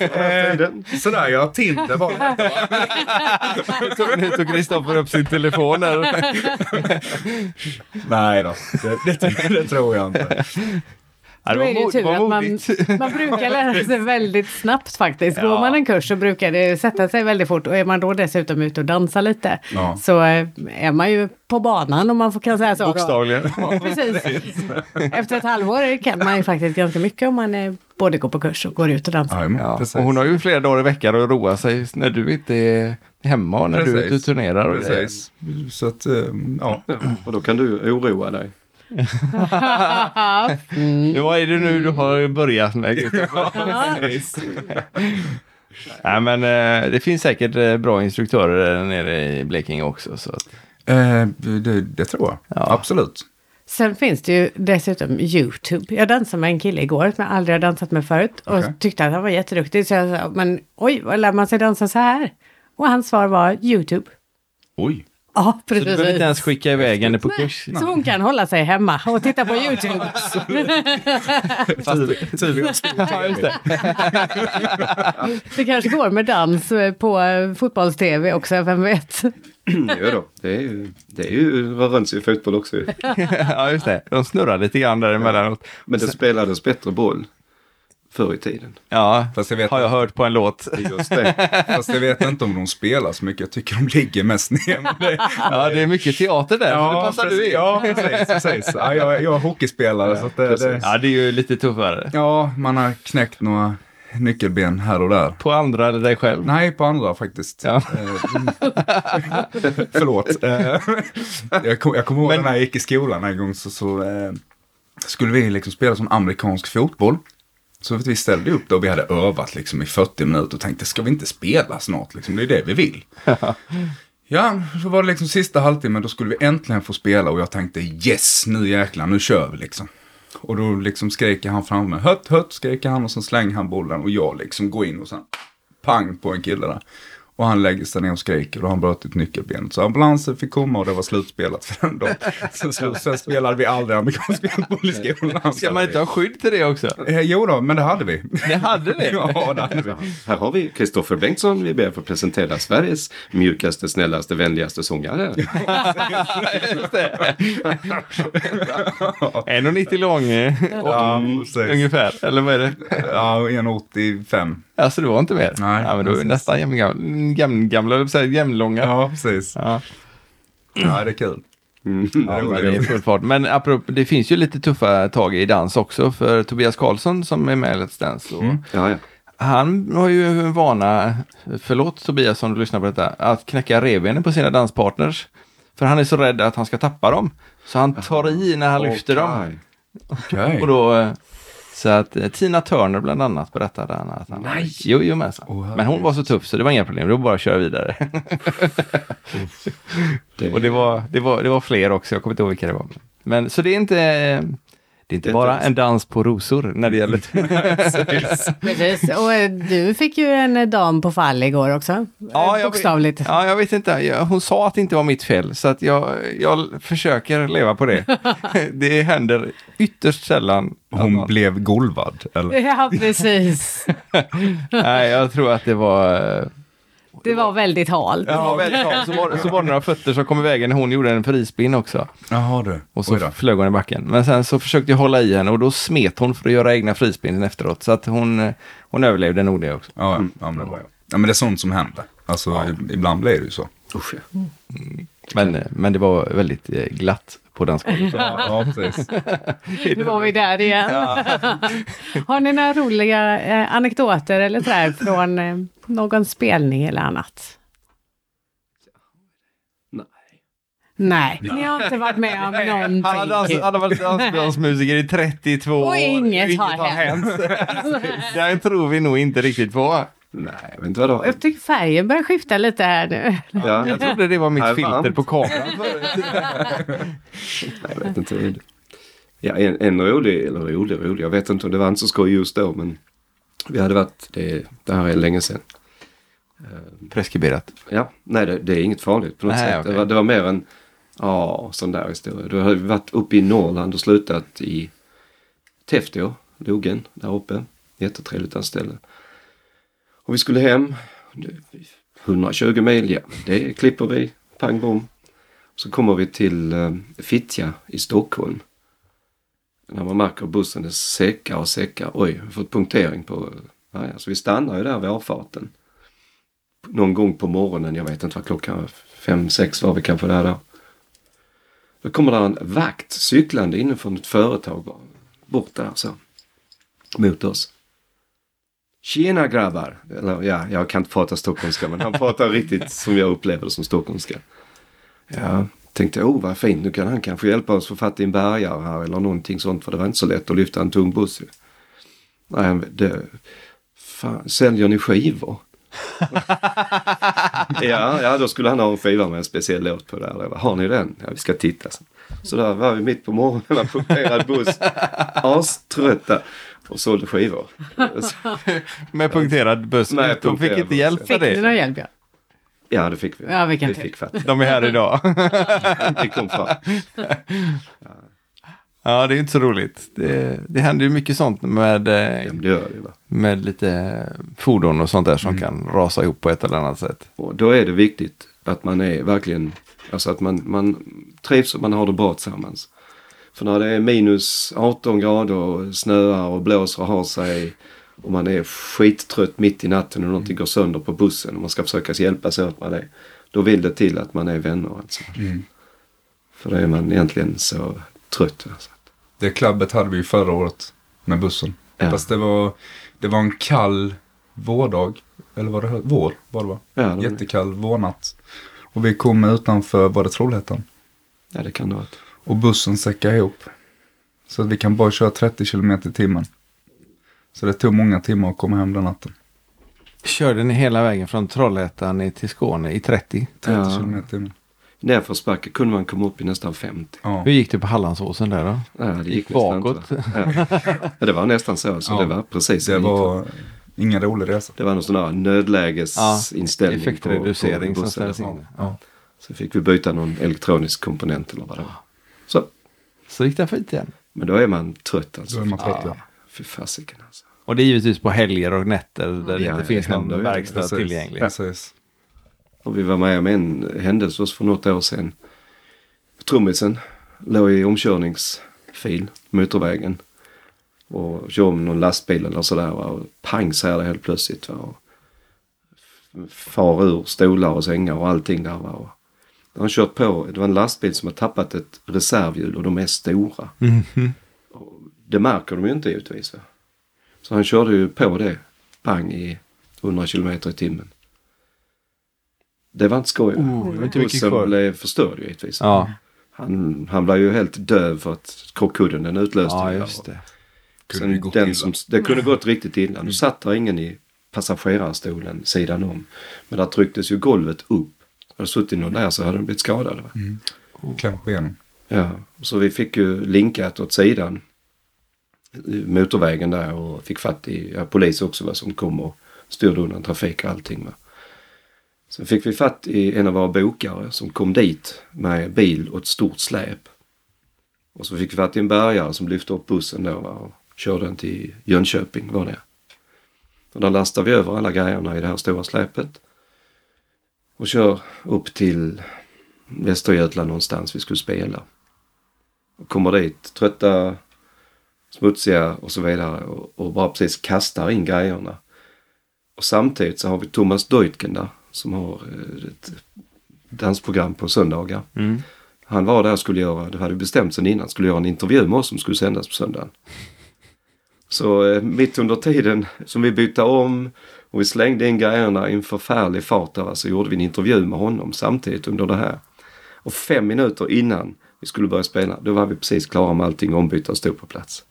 Eh, sådär ja, Tinder var det. Nu tog- Kristoffer upp sin telefon där. Nej då, det, det, det tror jag inte. Ja, Då är det ju tur var att man, man brukar lära sig väldigt snabbt faktiskt. Går man en kurs så brukar det sätta sig väldigt fort och är man då dessutom ute och dansar lite Ja. så eh, är man ju på banan om man får kan säga så. Bokstavligen. Precis. Efter ett halvår kan man ju faktiskt ganska mycket om man eh, både går på kurs och går ut och dansar. Ja, Ja, precis. och hon har ju flera dagar i veckan att roa sig när du inte är hemma och när du är ute och Precis. turnerar. Och. Precis. Så att, eh, ja. Och då kan du oroa dig. Mm. Vad är det nu du har börjat med? Nej men eh, det finns säkert eh, bra instruktörer där nere i Blekinge också. Så att, Eh, det, det tror jag. Ja. Absolut. Sen finns det ju dessutom YouTube. Jag dansade med en kille igår som jag aldrig har dansat med förut och Okej. tyckte att han var jätteduktig. Så jag sa, men oj, vad lär man sig dansa så här? Och hans svar var YouTube. Oj. Ja, så du precis. behöver inte ens skicka iväg henne på kurs. Så hon kan hålla sig hemma och titta på YouTube. Ja, just det. Det kanske går med dans eh, på eh, fotbolls-tv också, vem vet? jo då, det är ju, det är ju rörelse i fotboll också. ja, just det. De snurrar lite grann där emellanåt. Men det spelades bättre boll förr i tiden. Ja, Fast jag vet, har jag hört på en låt. Just det. fast jag vet inte om de spelar så mycket. Jag tycker de ligger mest ner. Det, Ja, det är mycket teater där. så det passar precis. du i. Ja, precis. precis. Ja, jag, jag är hockeyspelare. så att det, det, Ja, det är ju lite tuffare. ja, man har knäckt några nyckelben här och där. På andra eller dig själv. Nej, på andra faktiskt. Ja. Eh, Förlåt. Eh, jag kommer jag kommer ihåg Men- när jag gick i skolan en gång så, så eh, skulle vi liksom spela som amerikansk fotboll. Så vi ställde upp då vi hade övat liksom i 40 minuter och tänkte ska vi inte spela snart liksom, det är det vi vill. Ja, så var det liksom sista halvtimmen, då skulle vi äntligen få spela och jag tänkte yes, nu jäklar, nu kör vi liksom. Och då liksom skrek han fram mig, hött, hött, skrek han och så slängde han bollen och jag liksom går in och sen pang på en kille där. Och han lägger sig ner och skriker och han brutit nyckelbenet. Så ambulansen fick komma och det var slutspelat för den dagen. Så, sen spelade vi aldrig amerikansk fotboll i skolan. Ska man inte ha skydd till det också? Eh, jo då, men det hade vi. Det hade det. ja, det hade vi. Här har vi Kristoffer Bengtsson. Vi ber att få presentera Sveriges mjukaste, snällaste, vänligaste sångare. Just det. 1,90 lång eh, Ja, ungefär. Eller vad är det? Ja, 1,85. Alltså det var inte mer? Nej, ja, men då är nästan jämngamla, jämnlånga. Ja, precis. Ja. Ja, det är kul. Mm. Ja, det är full fart. Men apropå, det finns ju lite tuffa tag i dans också för Tobias Karlsson som är med i Let's Dance. Och Ja, ja. Han har ju en vana, förlåt Tobias om du lyssnar på detta, att knäcka revbenen på sina danspartners. För han är så rädd att han ska tappa dem. Så han tar i när han lyfter dem. Okej. Okej. Och då, eh, så att eh, Tina Turner bland annat berättade han att han... Nej. Jo, jo men, så. Åh, men hon var så tuff så det var inga problem, det var bara att köra vidare. Det- Och det var, det, var, det var fler också, jag kommer inte ihåg vilka det var. Men så det är inte, det är inte Det är bara inte- en dans på rosor när det gäller... Precis. Och eh, du fick ju en eh, dam på fall igår också. Ja, jag Bokstavligt. Ja, jag vet inte. Hon sa att det inte var mitt fel, så att jag, jag försöker leva på det. det händer ytterst sällan. Hon någon- blev golvad, eller? Ja, precis. Nej, jag tror att det var... Det var väldigt halt. Var väldigt bra. Så var, så var det några fötter som kom i vägen när hon gjorde en frispinn också. Jaha du. Och så flög hon i backen. Men sen så försökte jag hålla i henne och då smet hon för att göra egna frispinnen efteråt. Så att hon, hon överlevde nog det också. Ja, ja. ja, men det var jag. Ja, men det är sånt som händer. Alltså, i- ibland blir det ju så. Usch, ja. Men, men det var väldigt eh, glatt på dansgolvet. Ja, ja. Nu var vi där igen. Har ni några roliga eh, anekdoter eller sådär från eh, någon spelning eller annat? Nej. Nej, ni har inte varit med om någonting. Han har, dans, han har varit dansbandsmusiker i 32 år. Och inget har hänt. Det tror vi nog inte riktigt på. Nej, jag vet inte vad det var. Jag tycker färgen börjar skifta lite här nu. Ja, Jag trodde det var mitt Nej, filter varmt. på kameran. Nej, jag vet inte. Ja, en, en rolig, eller rolig, rolig. Jag vet inte om det var inte så skoj just då men vi hade varit, det, det här är länge sedan. Preskriberat. Ja, nej det, det är inget farligt på något Nej, sätt. okej. Det, var, det var mer en, ja, sån där historia. Då hade vi varit uppe i Norrland och slutat i Täfteå, Logen, där uppe. Jättetrevligt ställe. Och vi skulle hem. 120 mil, ja, det klipper vi. Pang bom. Så kommer vi till eh, Fittja i Stockholm. När man märker att bussen är säckar och säckar. Oj, vi har fått punktering på... Ja, ja, så vi stannar ju där vid avfarten. Någon gång på morgonen, jag vet inte vad klockan var, fem, sex var vi kanske där då. Då kommer där en vakt cyklande inifrån ett företag bort där så. Mot oss. Tjena grabbar! Eller ja, jag kan inte prata stockholmska men han pratar riktigt som jag upplever det som stockholmska. Ja, tänkte oh vad fint nu kan han kanske hjälpa oss få fatt i en bärgare här eller någonting sånt för det var inte så lätt att lyfta en tung buss. Nej, det, fan, säljer ni skivor? ja, ja, då skulle han ha en skiva med en speciell låt på där. Bara, Har ni den? Ja, vi ska titta. Så, så där var vi mitt på morgonen, en punkterad buss, aströtta och sålde skivor. Med punkterad buss. Med De fick punkterad inte hjälp för Fick ni det. någon hjälp? Ja. ja, det fick vi. Ja, vilken vi fick fatt. De är här idag. Det kom fram. Ja, det är inte så roligt. Det, det händer ju mycket sånt med, eh, Ja, men det gör det. Va? med lite fordon och sånt där som kan rasa ihop på ett eller annat sätt. Och då är det viktigt att man är verkligen, alltså att man, man trivs och man har det bra tillsammans. För när det är minus 18 grader och snöar och blåser och har sig och man är skittrött mitt i natten och någonting går sönder på bussen och man ska försöka hjälpas åt med det. Då vill det till att man är vänner alltså. För då är man egentligen så trött. Alltså. Det klubbet hade vi ju förra året med bussen. Ja. Fast det var, det var en kall vårdag. Eller var det vår? Var det va? Ja, det Jättekall vårnatt. Och vi kom utanför, var det Trollhättan? Ja, det kan det vara. Och bussen säckade ihop. Så att vi kan bara köra 30 kilometer i timmen. Så det tog många timmar att komma hem den natten. Körde ni hela vägen från Trollhättan ner till Skåne i 30? 30 Ja. kilometer i timmen. Nerförsbacke kunde man komma upp i nästan 50. Ja. Hur gick det på Hallandsåsen där då? Ja, det gick Gick bakåt. Ja. ja, det var nästan så. Så Ja. det var precis Det var Ingen rolig resa. Det var någon sån här nödlägesinställning. Effektreducering på som bussen. ställs in. Ja. Så fick vi byta någon elektronisk komponent eller vad det var. Så, gick det fint igen. men då är man trött alltså. Då är man trött, ja. Fy fasiken alltså. Och det är givetvis på helger och nätter där det Ja, inte finns någon händer verkstad Precis. tillgänglig. Precis. Och vi var med om en händelse för något år sedan. Trummisen låg i omkörningsfil, motorvägen. Och kör om någon lastbil eller sådär. va, Och pang säger det helt plötsligt. Va? Och far ur stolar och sängar och allting där. Va? Och han kört på, det var en lastbil som har tappat ett reservhjul och de är stora. Och det märker de ju inte givetvis. Va? Så han körde ju på det, pang i 100 kilometer i timmen. Det var inte skoj. Oh, det var inte Bussen kvar. blev förstörd givetvis. Ja, Han, han blev ju helt döv för att krockkudden den utlöste. ja ju. just det. Kunde Sen det gått den som, det kunde gått riktigt illa. Nu satt där ingen i passagerarstolen sidan om. Men där trycktes ju golvet upp. Hade suttit någon där så hade de blivit skadade. Va? Kläm på benen. Ja, så vi fick ju linkat åt sidan i motorvägen där och fick fatt i ja, polis också va, som kom och styrde undan trafik och allting. Va. Sen fick vi fatt i en av våra bokare som kom dit med bil och ett stort släp. Och så fick vi fatt i en bärgare som lyfte upp bussen då va, och körde den till Jönköping var det. Och där lastade vi över alla grejerna i det här stora släpet. Och kör upp till Västergötland någonstans vi skulle spela. Och kommer dit trötta, smutsiga och så vidare och, och bara precis kastar in grejerna. Och samtidigt så har vi Thomas Deutgen där som har eh, ett dansprogram på söndagar. Mm. Han var där och skulle göra, det hade bestämt sen innan, skulle göra en intervju med oss som skulle sändas på söndagen. Så eh, mitt under tiden som vi bytte om och vi slängde in grejerna i en förfärlig fart där, så gjorde vi en intervju med honom samtidigt under det här. Och fem minuter innan vi skulle börja spela, då var vi precis klara med allting ombytta och stod på plats.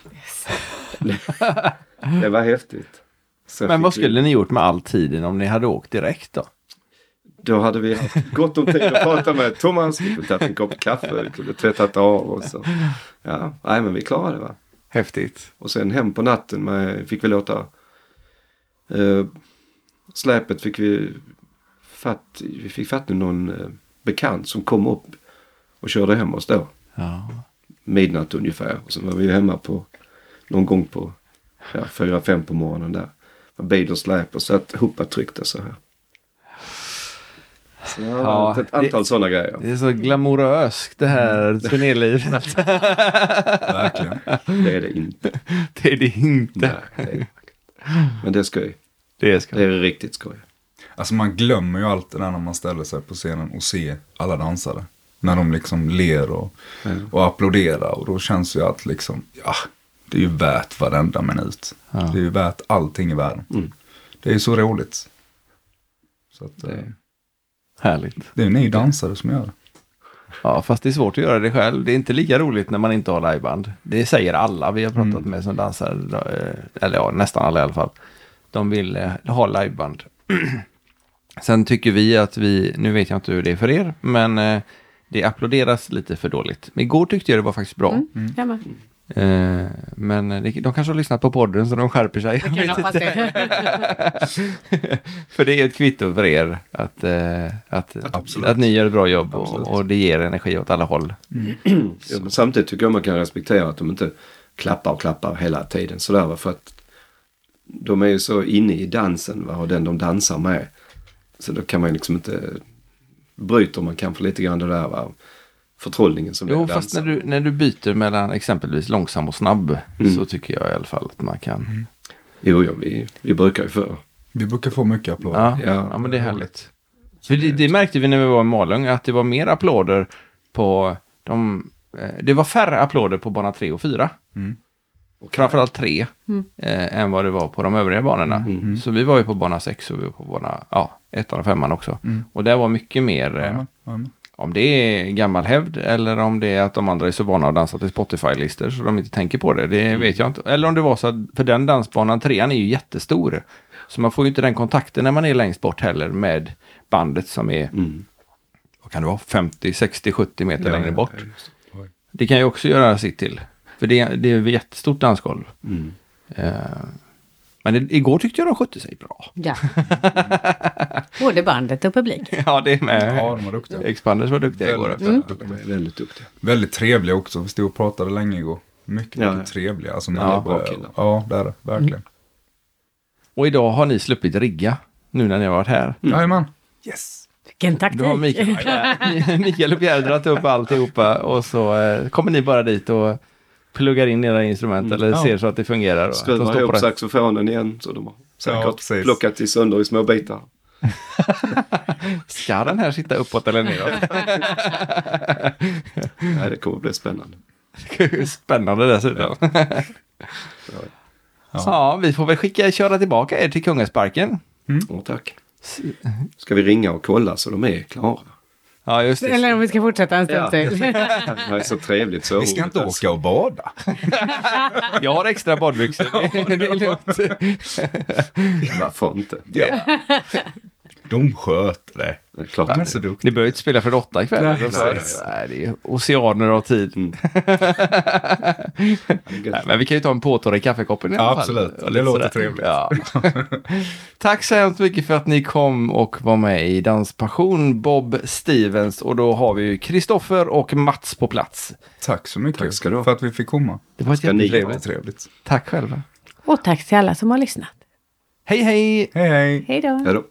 det var häftigt. Så Men vad skulle ni gjort med all tiden om ni hade åkt direkt då? Då hade vi haft gott om tid att prata med Thomas. Vi kunde tagit en kopp kaffe, vi kunde tvättat av och så. Ja, nej men vi klarade det va. Häftigt. Och sen hem på natten med, fick vi låta eh, släpet fick vi fatt, vi fick fatt i någon eh, bekant som kom upp och körde hem oss då. Ja. Midnatt ungefär. Och sen var vi hemma på någon gång på ja, fyra, fem på morgonen där. Med bil och släp och satt hoptryckta så här. Så jag har Ja, ett antal det- sådana grejer. Det är så glamoröst det här turnélivet. Verkligen. Det är det inte. det är det inte. Nej, det är det. Men det är skoj. Det är ska. Det är riktigt skoj. Alltså man glömmer ju allt det där när man ställer sig på scenen och ser alla dansare. När de liksom ler och, och applåderar och då känns ju att liksom, ja, det är ju värt varenda minut. Ja. Det är ju värt allting i världen. Mm. Det är ju så roligt. Så att, Det- eh, Härligt. det är ni dansare som gör det. Ja, fast det är svårt att göra det själv. Det är inte lika roligt när man inte har liveband. Det säger alla vi har pratat Mm. med som dansar. eh, Eller ja, nästan alla i alla fall. De vill eh, ha liveband. Sen tycker vi att vi, nu vet jag inte hur det är för er, men eh, det applåderas lite för dåligt. Men igår tyckte jag det var faktiskt bra. Mm. Ja, men. Eh, men de kanske har lyssnat på podden så de skärper sig. Jag Jag det. för det är ett kvitto för er att, eh, att, Absolut. att ni gör ett bra jobb och, och det ger energi åt alla håll. Ja, men samtidigt tycker jag man kan respektera att de inte klappar och klappar hela tiden sådär va? för att de är ju så inne i dansen va? och den de dansar med. Så då kan man ju liksom inte bryter man kanske lite grann det där va? Förtrollningen som Jo, det är fast när du, när du byter mellan exempelvis långsam och snabb Mm. så tycker jag i alla fall att man kan. Jo, jo vi, vi brukar ju för. Vi brukar få mycket applåder. Ja, Ja. ja, men det är härligt. För det, det märkte vi när vi var i Malung att det var mer applåder på de... eh, Det var färre applåder på bana 3 och 4. Mm. Och Framförallt 3 Mm. eh, än vad det var på de övriga banorna. Mm. Så vi var ju på bana 6 och vi var på bana ja, 1 och 5 också. Mm. Och det var mycket mer, eh. Om det är gammal hävd eller om det är att de andra är så vana att dansa till Spotify-listor så de inte tänker på det. Det vet jag inte. Eller om det var så att, för den dansbanan, trean är ju jättestor. Så man får ju inte den kontakten när man är längst bort heller med bandet som är, Mm. vad kan det vara, 50, 60, 70 meter Ja, längre bort. ja, det. Det kan ju också göra sitt till. För det, det är ett jättestort dansgolv. Mm. Eh, Men igår tyckte jag de skötte sig bra. Ja. Både bandet och publiken. Ja, det är med. Ja, de var duktiga. Expanders var duktiga igår. Väldigt, också. väldigt duktiga. Väldigt duktiga. Väldigt trevliga också. Vi stod och pratade länge igår. Mycket, Ja, mycket ja. trevliga. Alltså, Ja, bra killar. ja, det är det. Verkligen. Och idag har ni sluppit rigga. Nu när ni har varit här. Jajamän. Yes. Vilken taktik. Då har Mikael, Mikael och Pierre dragit upp alltihopa och så eh, kommer ni bara dit och pluggar in era instrument eller Ja. ser så att det fungerar. De Skruvar på ihop saxofonen igen så de har Ja, säkert precis. plockat i sönder i små bitar. Ska den här sitta uppåt eller neråt? Nej, det kommer bli spännande. Spännande dessutom. Ja. vi får väl skicka, köra tillbaka er till Kungasparken. Och tack. Ska vi ringa och kolla så de är klara? Ja, just det. Eller om vi ska fortsätta en stund Ja. till. Det är så trevligt. Så Vi ska inte åka och bada. Jag har extra badbyxor. Det är lugnt. Varför inte? De sköter det. Det är klart det så är. duktiga. Ni behöver inte spela för åtta ikväll. Nej, Nej, precis. det är oceaner av tid. Mm. Nej, men vi kan ju ta en påtår i kaffekoppen i alla Ja, fall. absolut. Det låter sådär. trevligt. Ja. Tack så hemskt mycket för att ni kom och var med i Danspassion, Bob Stevens. Och då har vi ju Kristoffer och Mats på plats. Tack så mycket Tack ska du ha. för att vi fick komma. Det var jättetrevligt. Trevligt, trevligt. Tack själva. Och tack till alla som har lyssnat. Hej hej! Hej, hej. Hej då. Hej då.